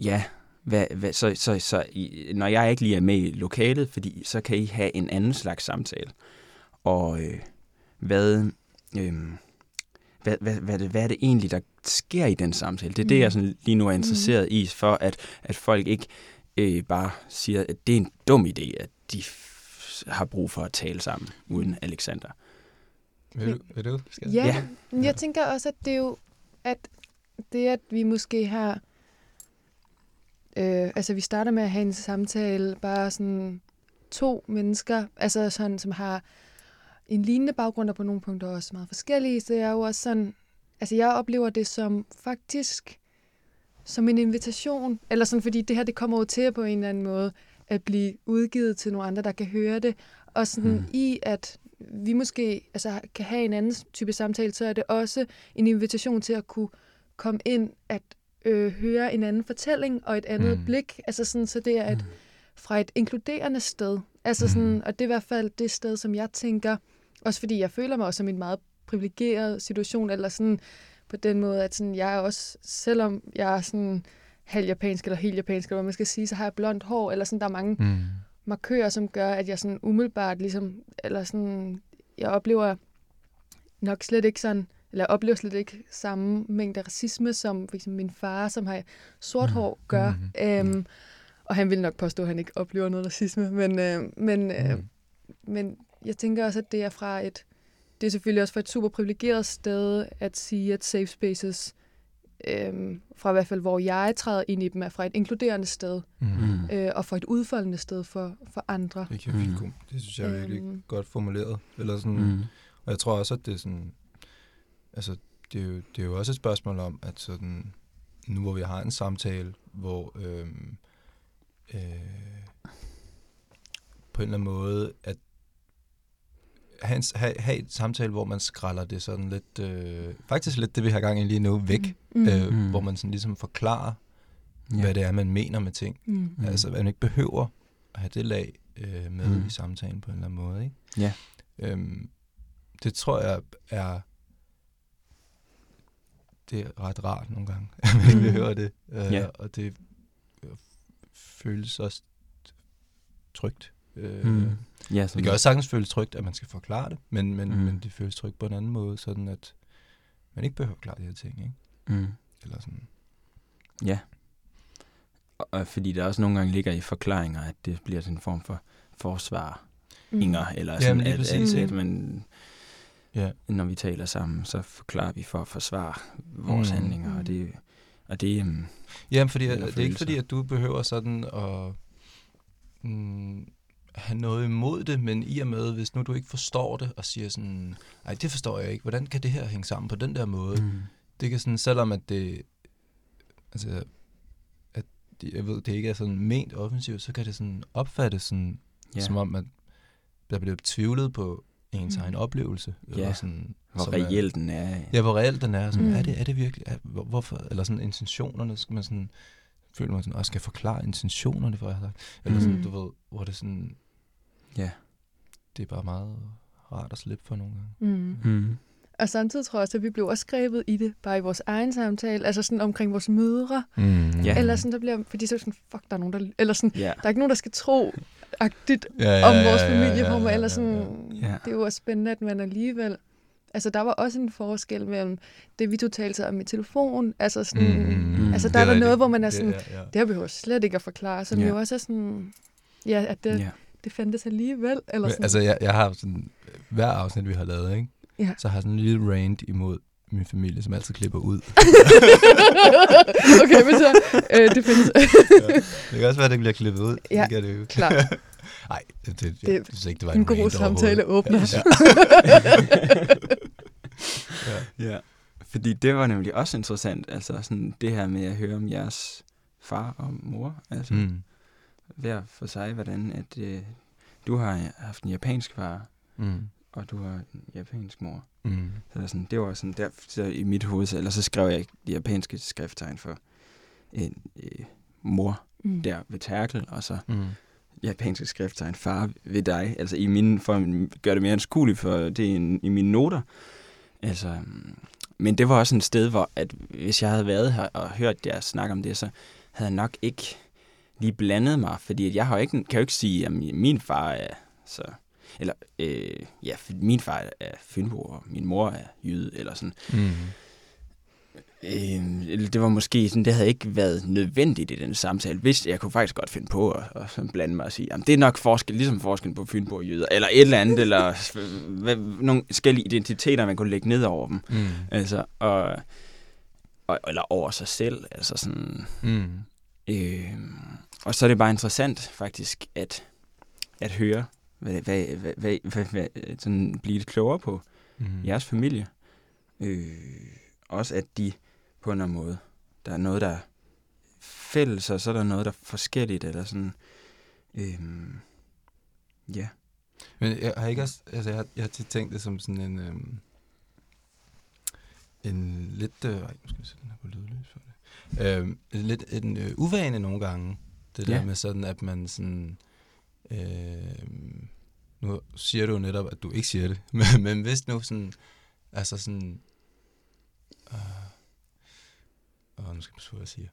S1: ja, hvad, hvad, så, så, så i, når jeg ikke lige er med i lokalet, fordi så kan I have en anden slags samtale. Og øh, hvad, øh, hvad, hvad, hvad, hvad er det egentlig, der sker i den samtale? Det er mm. det, jeg sådan lige nu er interesseret mm. i, for at, at folk ikke øh, bare siger, at det er en dum idé, at de har brug for at tale sammen uden Alexander.
S2: Vil du? Vil du?
S3: Skal ja, ja, jeg tænker også, at det er jo, at det, at vi måske har, øh, altså vi starter med at have en samtale, bare sådan to mennesker, altså sådan, som har en lignende baggrund, og på nogle punkter også meget forskellige, så jeg er jo også sådan, altså jeg oplever det som faktisk som en invitation, eller sådan, fordi det her, det kommer jo til på en eller anden måde at blive udgivet til nogle andre, der kan høre det, og sådan hmm. i, at vi måske altså, kan have en anden type samtale, så er det også en invitation til at kunne komme ind, at øh, høre en anden fortælling og et andet mm. blik. Altså sådan, så det er et, mm. fra et inkluderende sted. Altså sådan, mm. og det er i hvert fald det sted, som jeg tænker, også fordi jeg føler mig også som en meget privilegeret situation, eller sådan på den måde, at sådan, jeg er også, selvom jeg er sådan halv japansk eller helt japansk, eller hvad man skal sige, så har jeg blondt hår, eller sådan, der er mange mm. markører, som gør, at jeg sådan umiddelbart ligesom, eller sådan, jeg oplever nok slet ikke sådan, eller oplever slet ikke samme mængde racisme, som for eksempel min far, som har sort hår, mm. gør. Mm. Øhm, og han vil nok påstå, at han ikke oplever noget racisme, men, øh, men, øh, mm. men jeg tænker også, at det er fra et, det er selvfølgelig også fra et super privilegeret sted at sige, at safe spaces, øh, fra i hvert fald hvor jeg træder ind i dem, er fra et inkluderende sted, mm. øh, og fra et udfoldende sted for, for andre.
S2: Det, kan mm. det synes jeg er virkelig um, godt formuleret. Eller sådan, mm. Og jeg tror også, at det er sådan, altså, det er, jo, det er jo også et spørgsmål om, at sådan, nu hvor vi har en samtale, hvor øh, øh, på en eller anden måde, at have, en, have, have et samtale, hvor man skralder det sådan lidt, øh, faktisk lidt det, vi har gang i lige nu, væk. Mm. Øh, mm. Hvor man sådan ligesom forklarer, ja. hvad det er, man mener med ting. Mm. Altså, man ikke behøver at have det lag øh, med mm. i samtalen på en eller anden måde. Ikke?
S1: Ja.
S2: Øhm, det tror jeg er det er ret rart nogle gange, (laughs) at man ikke behøver det. Øh, ja. Og det føles også trygt. Øh, mm. Ja, det kan også sagtens føles trygt, at man skal forklare det, men, men, mm. men det føles trygt på en anden måde, sådan at man ikke behøver at forklare de her ting. Ikke? Mm. Eller sådan.
S1: Ja. Og, fordi der også nogle gange ligger i forklaringer, at det bliver sådan en form for forsvar. Mm. Inger, eller sådan, Jamen, at, at, at, at man, ja. når vi taler sammen, så forklarer vi for at forsvare vores mm. handlinger, og det, og det um,
S2: Jamen, fordi, det, det er ikke fordi, at du behøver sådan at mm, have noget imod det, men i og med, hvis nu du ikke forstår det, og siger sådan, nej, det forstår jeg ikke, hvordan kan det her hænge sammen på den der måde? Mm. Det kan sådan, selvom at det, altså, at de, jeg ved, det ikke er sådan ment offensivt, så kan det sådan opfattes sådan,
S1: Ja.
S2: som om, at der bliver tvivlet på ens
S3: Mm.
S2: egen oplevelse.
S1: Ja,
S2: sådan,
S1: Hvor reelt den er.
S2: Ja, hvor reelt den er. Sådan,
S3: Mm.
S2: er, det, er det virkelig? Er, hvor- hvorfor? Eller sådan intentionerne, skal man sådan, føler man sådan, også skal forklare intentionerne for, jeg har sagt. Eller sådan,
S3: Mm.
S2: du ved, hvor det sådan,
S1: Ja.
S2: det er bare meget rart at slippe for nogle gange.
S3: Mm.
S1: Mm.
S3: Og samtidig tror jeg også, at vi blev også grebet i det, bare i vores egen samtale, altså sådan omkring vores mødre,
S2: Mm.
S1: Ja.
S3: eller sådan, der bliver, fordi så er det sådan, fuck, der er nogen, der, eller sådan,
S1: Ja.
S3: der er ikke nogen, der skal tro agtigt
S2: ja,
S3: om vores familieformer, eller sådan,
S1: Ja.
S3: det er jo også spændende, at man alligevel, altså der var også en forskel mellem det, vi totalt om i telefon, altså sådan,
S2: Mm,
S3: altså
S2: det
S3: der er, der noget, hvor man er
S2: Det-
S3: sådan,
S2: ja, ja.
S3: det her behøver slet ikke at forklare, som
S1: Ja.
S3: jo også er sådan, ja, at det,
S1: Ja.
S3: Det fandtes alligevel, eller sådan.
S2: altså, jeg, jeg har sådan, hver afsnit, vi har lavet, ikke?
S3: Ja.
S2: så har jeg sådan en lille rant imod min familie, som altid klipper ud. (laughs)
S3: okay, men så, øh, det findes.
S2: Det kan også være, at det bliver klippet ud.
S3: Ja,
S2: det kan det jo.
S3: klart. (laughs)
S2: Nej, det, det, jeg
S3: Det-
S2: synes ikke, det var
S3: en
S2: en,
S3: god samtale åbner. (laughs)
S2: Ja.
S1: Ja, fordi det var nemlig også interessant, altså sådan det her med at høre om jeres far og mor, altså mm. Hver for sig, hvordan at øh, du har haft en japansk far,
S2: Mm.
S1: og du har en japansk mor.
S2: Mm.
S1: Så det, er sådan, det var sådan der så i mit hoved, så, eller så skrev jeg de japanske skrifttegn for en øh, mor
S3: Mm.
S1: der ved Terkel, og så
S2: Mm.
S1: japanske skrifttegn far ved dig. Altså i mine, for at gøre det mere anskueligt for det i, en- i mine noter. Altså, mm, men det var også et sted, hvor at hvis jeg havde været her og hørt jer snakke om det, så havde jeg nok ikke lige blandet mig, fordi jeg har ikke, kan jo ikke sige, at min far er så... Eller, øh, ja, min far er Fynbo, og min mor er jyde, eller sådan.
S2: Mm.
S1: Øh, eller det var måske sådan, det havde ikke været nødvendigt i den samtale. Hvis jeg kunne faktisk godt finde på at, at sådan blande mig og sige, det er nok forskel, ligesom forskellen på Fynbo og jyder, eller et eller andet, eller hvad, nogle forskellige identiteter, man kunne lægge ned over dem.
S2: Mm.
S1: Altså, og, og, eller over sig selv, altså sådan...
S2: Mm.
S1: Øh, og så er det bare interessant faktisk at, at høre, hvad, hvad, hvad, hvad, hvad, hvad, sådan blive lidt klogere på
S2: Mm.
S1: jeres familie. Øh, også at de på en eller anden måde, der er noget, der er fælles, og så er der noget, der er forskelligt, eller sådan, øh, ja.
S2: Men jeg har ikke også, altså jeg har, jeg har tit tænkt det som sådan en, øhm, en lidt, øh, ej, nu skal jeg sætte den her på lydløs for det. Øhm, lidt en øh, uvane nogle gange, det der
S1: Ja.
S2: med sådan, at man sådan, øh, nu siger du jo netop, at du ikke siger det, (laughs) men, men hvis nu sådan, altså sådan, øh, åh, nu skal jeg passe på, hvad jeg siger.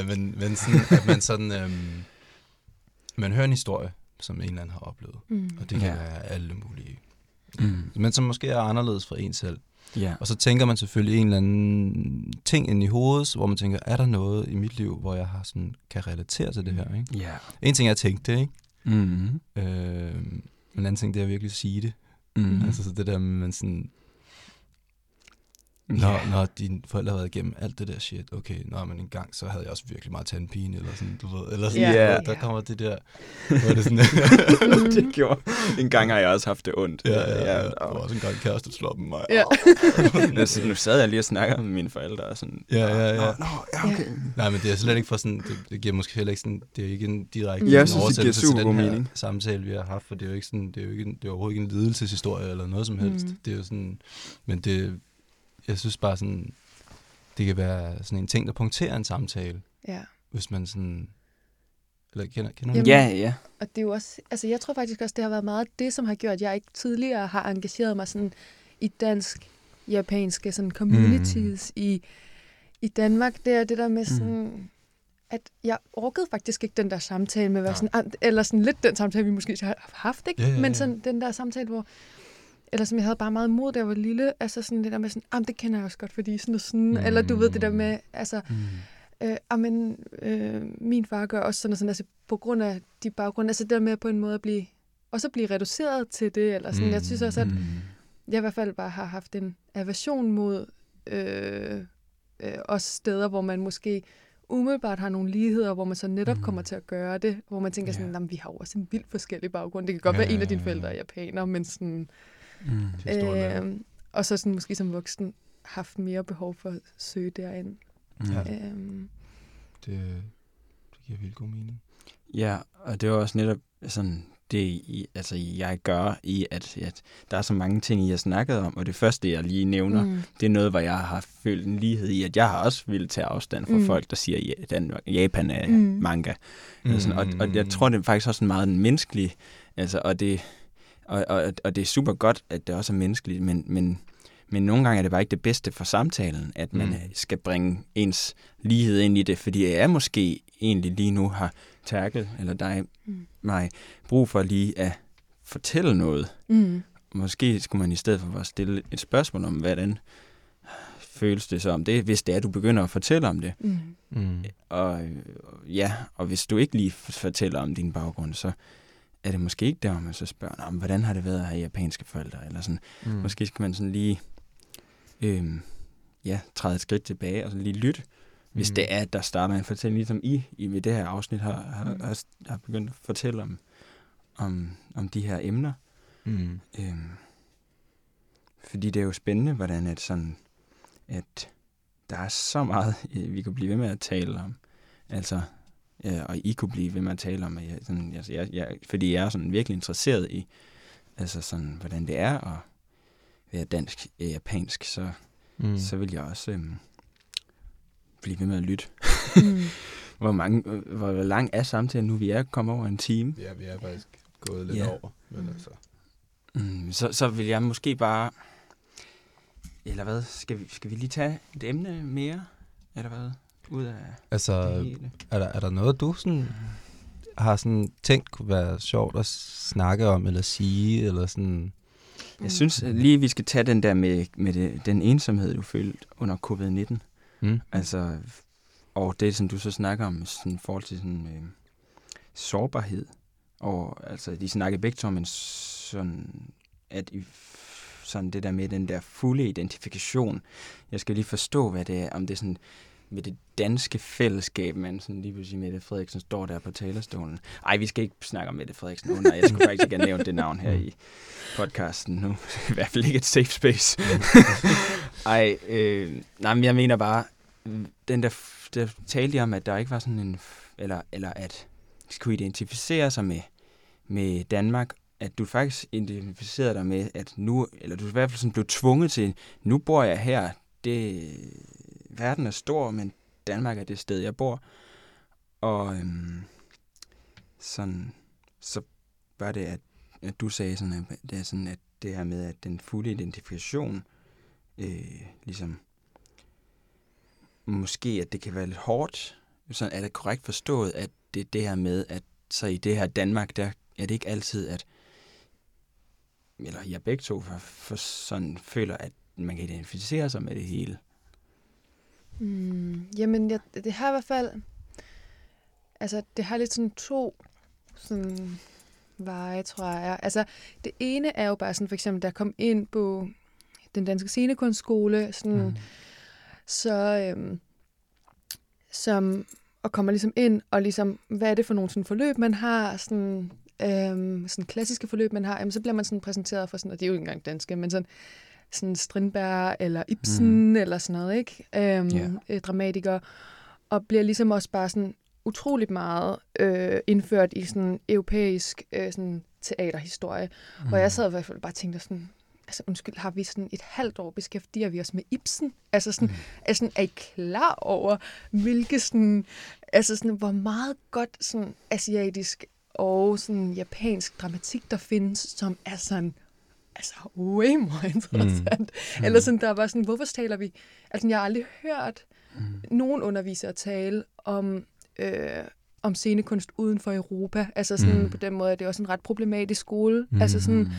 S2: Øh, men, men sådan, at man sådan, øhm, man hører en historie, som en eller anden har oplevet.
S3: Mm.
S2: Og det kan
S1: ja.
S2: være alle mulige.
S1: Mm.
S2: Men som måske er anderledes fra en selv.
S1: Ja.
S2: Og så tænker man selvfølgelig en eller anden ting ind i hovedet, hvor man tænker, er der noget i mit liv, hvor jeg har sådan, kan relatere til det her? Ikke?
S1: Ja.
S2: En ting er at tænke det, ikke?
S1: Mm.
S2: Øh, en anden ting, det er at virkelig sige det.
S1: Mm.
S2: Mm. Altså så det der man sådan, når, når dine forældre har været igennem alt det der shit, okay, nå, men en gang, så havde jeg også virkelig meget tandpine, eller sådan, du ved, eller sådan,
S3: Ja.
S2: yeah.
S3: Ja.
S2: der kommer det der, hvor det sådan, (laughs)
S1: det gjorde. En gang har jeg også haft det ondt.
S2: ja, ja, ja, der
S1: og-
S2: var også en gang kæreste, der slår med mig.
S3: Ja. (laughs)
S1: nu, nu sad jeg lige og snakkede med mine forældre og sådan.
S2: Ja, ja, ja.
S1: Nå, nå, ja, okay.
S2: Nej, men det er slet ikke for sådan, det, det giver måske heller ikke sådan, det er ikke en direkte
S3: Jeg
S1: det giver
S2: oversættelse til den her
S1: mening.
S2: samtale, vi har haft, for det er jo ikke sådan, det er jo ikke en, det er overhovedet ikke en lidelseshistorie eller noget som helst.
S3: Mm.
S2: Mm. Det er jo sådan, men det, jeg synes bare sådan, det kan være sådan en ting, der punkterer en samtale,
S3: ja.
S2: hvis man sådan, eller kender, kender
S3: Jamen,
S1: Ja, ja.
S3: Og det er jo også, altså jeg tror faktisk også, det har været meget det, som har gjort, at jeg ikke tidligere har engageret mig sådan i dansk-japanske sådan communities mm. i, i Danmark. Det er det der med sådan, mm. at jeg orkede faktisk ikke den der samtale med at være
S2: Nej.
S3: sådan, eller sådan lidt den samtale, vi måske har haft, ikke?
S2: Ja, ja, ja.
S3: Men sådan den der samtale, hvor, eller som jeg havde bare meget mod, da jeg var lille, altså sådan det der med sådan, ah, det kender jeg også godt, fordi sådan og sådan, mm. eller du ved det der med, altså,
S1: Mm.
S3: øh, ah, men øh, min far gør også sådan og sådan, altså på grund af de baggrunde, altså det der med på en måde at blive, også at blive reduceret til det, eller sådan, mm. jeg synes også, at
S1: Mm.
S3: jeg i hvert fald bare har haft en aversion mod øh, øh, også steder, hvor man måske umiddelbart har nogle ligheder, hvor man så netop
S2: Mhm.
S3: kommer til at gøre det, hvor man tænker
S2: Ja.
S3: sådan, "Nå, vi har jo også en vildt forskellig baggrund. Det kan godt
S2: Ja,
S3: være, en af dine forældre er
S2: ja.
S3: japaner, men sådan,
S1: Mm.
S2: Er
S3: øh, og så sådan måske som voksen haft mere behov for at søge derind.
S2: Ja.
S3: Øh,
S2: Det, det giver vildt god mening.
S1: Ja, og det var også netop sådan det, altså, jeg gør i, at, at der er så mange ting, I har snakket om, og det første, jeg lige nævner, mm. det er noget, hvor jeg har følt en lighed i, at jeg har også ville tage afstand fra mm. folk, der siger, at Danmark, Japan er mm. manga. Mm. Altså, og, og jeg tror, det er faktisk også meget en menneskelig, altså, og det, og, og, og det er super godt, at det også er menneskeligt, men, men, men nogle gange er det bare ikke det bedste for samtalen, at man mm. skal bringe ens lighed ind i det, fordi jeg måske egentlig lige nu har Terkel, eller dig, mm. mig, brug for lige at fortælle noget. Mm. Måske skulle man i stedet for at stille et spørgsmål om, hvordan føles det så om det, hvis det er, du begynder at fortælle om det. Mm. Mm. Og ja, og hvis du ikke lige fortæller om din baggrund, så er det måske ikke der, man så spørger, om, hvordan har det været at have japanske forældre, eller sådan. Mm. Måske skal man sådan lige øhm, ja, træde et skridt tilbage og så lige lytte hvis mm. det er, at der starter en fortælling, ligesom I, I ved det her afsnit har, har, mm. har, har begyndt at fortælle om, om, om de her emner. Mm. Øhm, fordi det er jo spændende, hvordan at sådan, at der er så meget, vi kunne blive ved med at tale om. Altså, ja, og I kunne blive ved med at tale om, at jeg, sådan, altså, jeg, jeg, fordi jeg er sådan virkelig interesseret i, altså sådan, hvordan det er at være dansk-japansk, så, mm. så vil jeg også øhm, blive ved med at lytte. Mm. (laughs) hvor, mange, hvor lang er samtalen nu? Vi er kommet over en time.
S2: Ja, vi er faktisk gået lidt ja. over. Men altså.
S1: mm, så, så vil jeg måske bare... Eller hvad? Skal vi, skal vi lige tage et emne mere? Eller hvad? Ud af
S2: altså, det hele? Er der, er der noget, du sådan har sådan tænkt kunne være sjovt at snakke om, eller sige, eller sådan...
S1: Jeg synes lige, vi skal tage den der med, med det, den ensomhed, du følte under covid-19. Mm. Altså, og det, som du så snakker om, sådan forhold til sådan, øh, sårbarhed. Og altså, de snakker begge to om en sådan, at i, sådan det der med den der fulde identifikation. Jeg skal lige forstå, hvad det er, om det er sådan, med det danske fællesskab, men sådan lige pludselig Mette Frederiksen står der på talerstolen. Ej, vi skal ikke snakke om Mette Frederiksen nu, jeg skulle faktisk ikke have nævnt det navn her i podcasten nu. (laughs) I hvert fald ikke et safe space. (laughs) Ej, øh, nej, men jeg mener bare, den der, der talte om, at der ikke var sådan en, eller, eller at skulle identificere sig med, med Danmark, at du faktisk identificerede dig med, at nu, eller du i hvert fald sådan blev tvunget til, nu bor jeg her, det, verden er stor, men Danmark er det sted, jeg bor. Og øhm, sådan, så var det, at, at du sagde sådan, at det er sådan, at det her med, at den fulde identifikation, øh, ligesom, måske, at det kan være lidt hårdt. Sådan, er det korrekt forstået, at det er det her med, at så i det her Danmark, der er det ikke altid, at eller jeg begge to for, for sådan føler, at man kan identificere sig med det hele.
S3: Mm, jamen, jeg, det har i hvert fald... Altså, det har lidt sådan to sådan veje, tror jeg. Altså, det ene er jo bare sådan, for eksempel, der kom ind på den danske scenekunstskole, sådan, mm. så, øhm, som, og kommer ligesom ind, og ligesom, hvad er det for nogle sådan forløb, man har, sådan, øhm, sådan klassiske forløb, man har, jamen, så bliver man sådan præsenteret for sådan, og det er jo ikke engang danske, men sådan, sådan Strindberg eller Ibsen mm. eller sådan noget, ikke? Øhm, yeah. Dramatiker. Og bliver ligesom også bare sådan utroligt meget øh, indført i sådan europæisk øh, sådan teaterhistorie. Mm. Hvor jeg sad i hvert fald bare og tænkte sådan, altså undskyld, har vi sådan et halvt år beskæftiger vi os med Ibsen? Altså sådan, mm. altså sådan, er I klar over, hvilke sådan, altså sådan, hvor meget godt sådan asiatisk og sådan japansk dramatik, der findes, som er sådan altså way more (laughs) interessant. Mm. Eller sådan, der var sådan, hvorfor taler vi? Altså, jeg har aldrig hørt mm. nogen undervisere tale om, øh, om scenekunst uden for Europa. Altså sådan, mm. på den måde, det er også en ret problematisk skole. Mm. Altså sådan,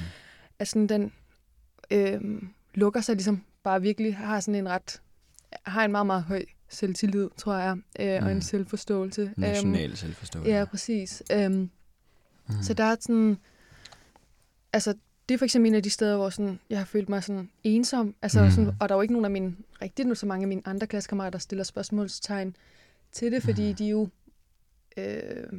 S3: at sådan den øh, lukker sig ligesom bare virkelig, har sådan en ret, har en meget, meget høj selvtillid, tror jeg, øh, mm. og en selvforståelse.
S1: National um, selvforståelse.
S3: Ja, præcis. Um, mm. Så der er sådan, altså det er for eksempel en af de steder, hvor sådan, jeg har følt mig sådan ensom. Altså, mm. sådan, og der er jo ikke nogen af mine, rigtig nu så mange af mine andre klassekammerater, der stiller spørgsmålstegn til det, fordi mm. de jo... Øh,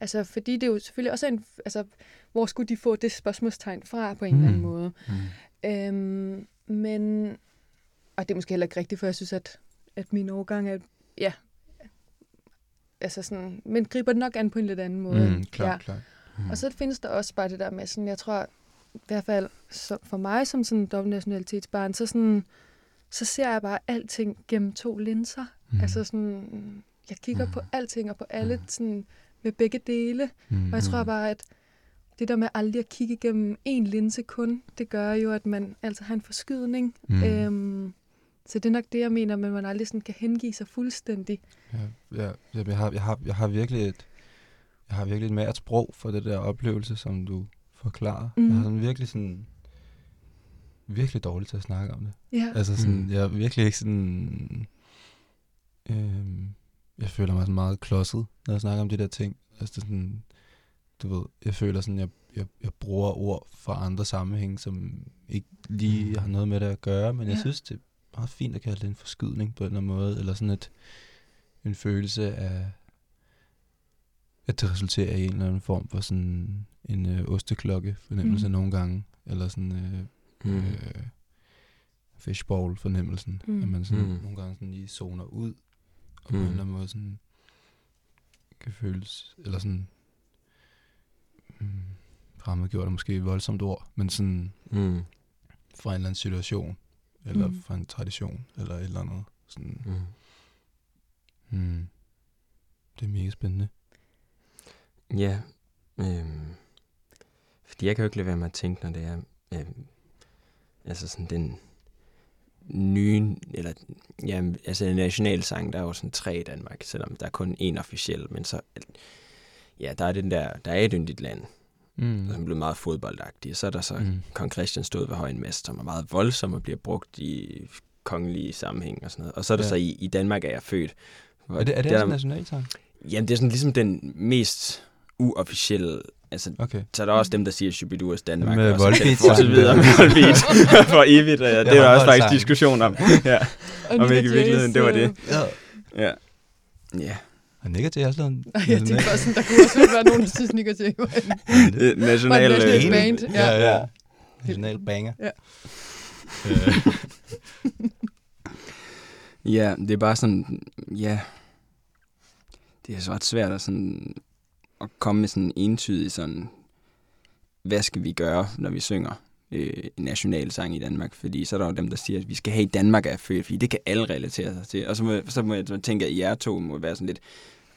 S3: altså, fordi det er jo selvfølgelig også en... Altså, hvor skulle de få det spørgsmålstegn fra på en mm. eller anden mm. måde? Mm. Øhm, men... Og det er måske heller ikke rigtigt, for jeg synes, at, at min overgang er... Ja, altså sådan, men griber det nok an på en lidt anden måde.
S2: Mm, klart,
S3: ja.
S2: klart.
S1: Mm.
S3: Og så findes der også bare det der med, sådan, jeg tror, i hvert fald så for mig som sådan dobbeltnationalitetsbarn, så, sådan, så ser jeg bare alting gennem to linser.
S2: Mm.
S3: Altså sådan, jeg kigger mm. på alting og på alle
S1: Mm.
S3: sådan, med begge dele.
S2: mm.
S3: Og jeg tror
S1: Mm.
S3: bare, at det der med aldrig at kigge gennem en linse kun, det gør jo, at man altså har en forskydning.
S2: Mm.
S3: Øhm, så det er nok det, jeg mener, men man aldrig sådan kan hengive sig fuldstændig.
S2: Ja, ja, jeg, har, jeg, har, jeg har virkelig et, jeg har virkelig et mært sprog for det der oplevelse, som du forklarer. Mm. Jeg har sådan virkelig sådan virkelig dårligt til at snakke om det.
S3: Ja.
S2: Altså sådan,
S1: Mm.
S2: jeg er virkelig ikke sådan... Øhm, jeg føler mig sådan meget klodset, når jeg snakker om de der ting. Altså det er sådan, du ved, jeg føler sådan, jeg, jeg, jeg bruger ord fra andre sammenhænge, som ikke lige
S1: Mm.
S2: har noget med det at gøre, men jeg
S3: Ja.
S2: synes, det er meget fint at kalde det en forskydning på en eller anden måde, eller sådan et, en følelse af, at det resulterer i en eller anden form for sådan en øh, osteklokke fornemmelse mm. Nogle gange, eller sådan øh,
S1: Mm.
S2: øh, fishbowl-fornemmelsen. Mm.
S3: Mm.
S2: At man sådan
S1: Mm.
S2: nogle gange sådan lige zoner ud, og på
S1: Mm.
S2: en eller anden måde sådan kan føles, eller sådan mm, fremmedgjort er måske et voldsomt ord, men sådan
S1: Mm.
S2: fra en eller anden situation, eller. Mm. fra en tradition, eller et eller andet. Sådan,
S1: Mm.
S2: mm, det er mega spændende.
S1: Ja, øhm, fordi jeg kan jo ikke lade være med at tænke, når det er, øhm, altså sådan den nye, eller ja, altså en nationalsang, der er jo sådan tre i Danmark, selvom der er kun en officiel, men så, ja, der er den der, der er et yndigt land,
S2: Mm.
S1: som blev meget fodboldagtig, og så er der så
S2: Mm.
S1: kong Christian stod ved højen mest, som er meget voldsom og bliver brugt i kongelige sammenhæng og sådan noget. Og så er der
S2: Ja.
S1: ja. så i, i Danmark er jeg født. hvor
S2: Er det, er det
S1: der-
S2: også en nationalsang?
S1: Jamen, det er sådan ligesom den mest uofficielle... Altså,
S2: Okay.
S1: så er der også dem, der siger Shubiduas Danmark.
S2: Med
S1: og så
S2: Volbeat
S1: det fortsætte
S2: sang.
S1: videre med (laughs) Volbeat (laughs) for evigt. Og ja, det
S2: Ja,
S1: er der også faktisk diskussion om. (laughs) Ja,
S3: Og
S1: Om
S3: Nick
S1: ikke i virkeligheden, det var det.
S3: øh,
S2: Ja.
S1: ja. Ja,
S2: Og Nick og Jay også lavet
S3: jeg tænkte bare sådan, der kunne også være nogen, der synes, Nick og Jay var en
S1: det er national...
S3: Var det national band?
S2: Ja,
S3: Ja.
S2: ja. National banger.
S3: Ja.
S1: Ja, det er bare sådan, ja, det er så ret svært at, sådan, at komme med sådan en entydig sådan, hvad skal vi gøre, når vi synger øh, en nationalsang i Danmark? Fordi så er der jo dem, der siger, at vi skal have i Danmark er født, fordi det kan alle relatere sig til. Og så må, så må jeg så tænke, at jer to må være sådan lidt,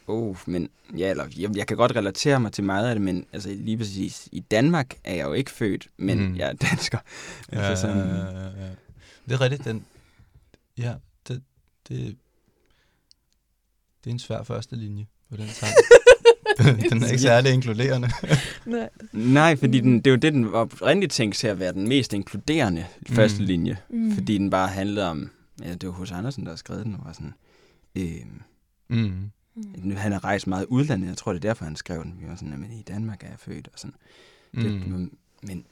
S1: oh, men ja, eller, jeg, jeg kan godt relatere mig til meget af det, men altså lige præcis, i Danmark er jeg jo ikke født, men
S2: Mm.
S1: mm. jeg er dansker.
S2: ja,
S1: Altså sådan,
S2: ja, ja, ja. Det er rigtigt, den... Ja, det, det, det er en svær første linje på den sang. (laughs) (laughs) den er ikke særlig inkluderende. (laughs)
S3: Nej.
S1: Nej, fordi den, det er jo det, den var oprindeligt tænkt til at være den mest inkluderende
S2: Mm.
S1: første linje.
S3: Mm.
S1: Fordi den bare handlede om, ja, det var hos Andersen, der har skrevet den, og var sådan, øh,
S2: Mm.
S3: Mm.
S1: han har rejst meget udlandet, jeg tror, det er derfor, han skrev den. Vi var sådan, men i Danmark er jeg født, og sådan. Det,
S2: Mm.
S1: men,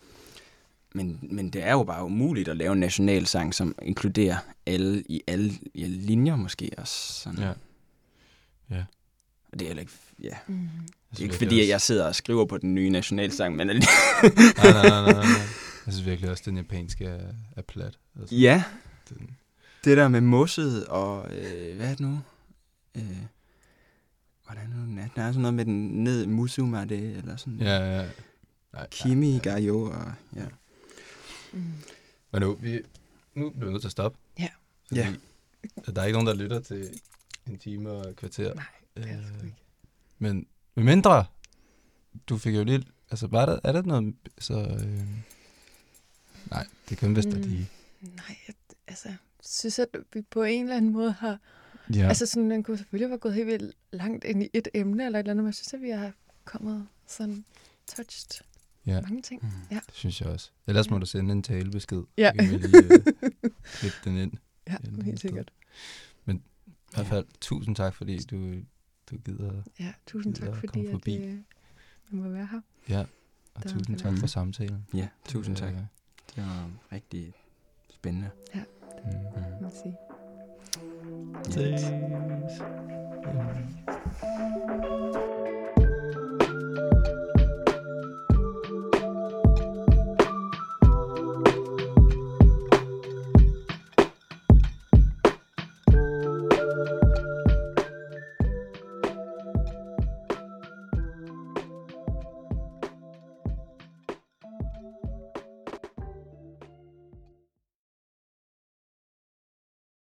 S1: men, men det er jo bare umuligt at lave en nationalsang, som inkluderer alle i alle, i alle linjer måske også. Sådan.
S2: Ja.
S1: Og det er heller ikke, ja,
S3: Mm.
S1: det er ikke fordi, at jeg sidder og skriver på den nye nationalsang, men (laughs)
S2: Nej, nej, nej, nej, nej. (laughs) Jeg synes virkelig også, at den japanske er, er plat. Altså,
S1: ja,
S2: den,
S1: Det der med mosset og, øh, hvad er det nu? Øh, hvordan er det nu? Der er sådan noget med den ned, musuma det, eller sådan.
S2: ja, ja. Nej,
S1: Kimi,
S2: ja, ja.
S1: Og, ja.
S3: Mm.
S2: Men nu, vi, nu bliver vi nødt til at stoppe.
S3: Ja.
S2: Fordi,
S1: Ja.
S2: Der er ikke nogen, der lytter til en time og et kvarter.
S3: Nej, er
S2: Øh,
S3: ikke.
S2: Men med mindre, du fik jo lige, altså var der, er der noget, så, øh, nej, det kan vist
S3: Mm.
S2: mm. lige.
S3: Nej, jeg, altså, synes, at vi på en eller anden måde har...
S2: Ja,
S3: Ja. Altså, sådan, den kunne selvfølgelig være gået helt vildt langt ind i et emne eller et eller andet, men jeg synes, at vi har kommet sådan touched
S2: ja,
S3: mange ting.
S1: Mm.
S3: Ja.
S2: det synes jeg også. Ellers må du sende en talebesked.
S3: Ja.
S2: Så kan vi lige øh, klippe den ind. (laughs)
S3: Ja,
S2: Ja,
S3: helt sikkert.
S2: I hvert fald, tusind tak, fordi du, du gider.
S3: Ja, tusind
S2: Gider
S3: tak,
S2: at
S3: fordi
S2: komme
S3: at,
S2: forbi.
S3: øh, vi må være her.
S2: Ja, og
S3: Der
S2: tusind
S3: det.
S2: tak for samtalen.
S1: Ja, tusind tak.
S2: Øh,
S1: Det var rigtig spændende.
S2: mm.
S1: Mm.
S3: Må jeg sige.
S2: Ses. Ja.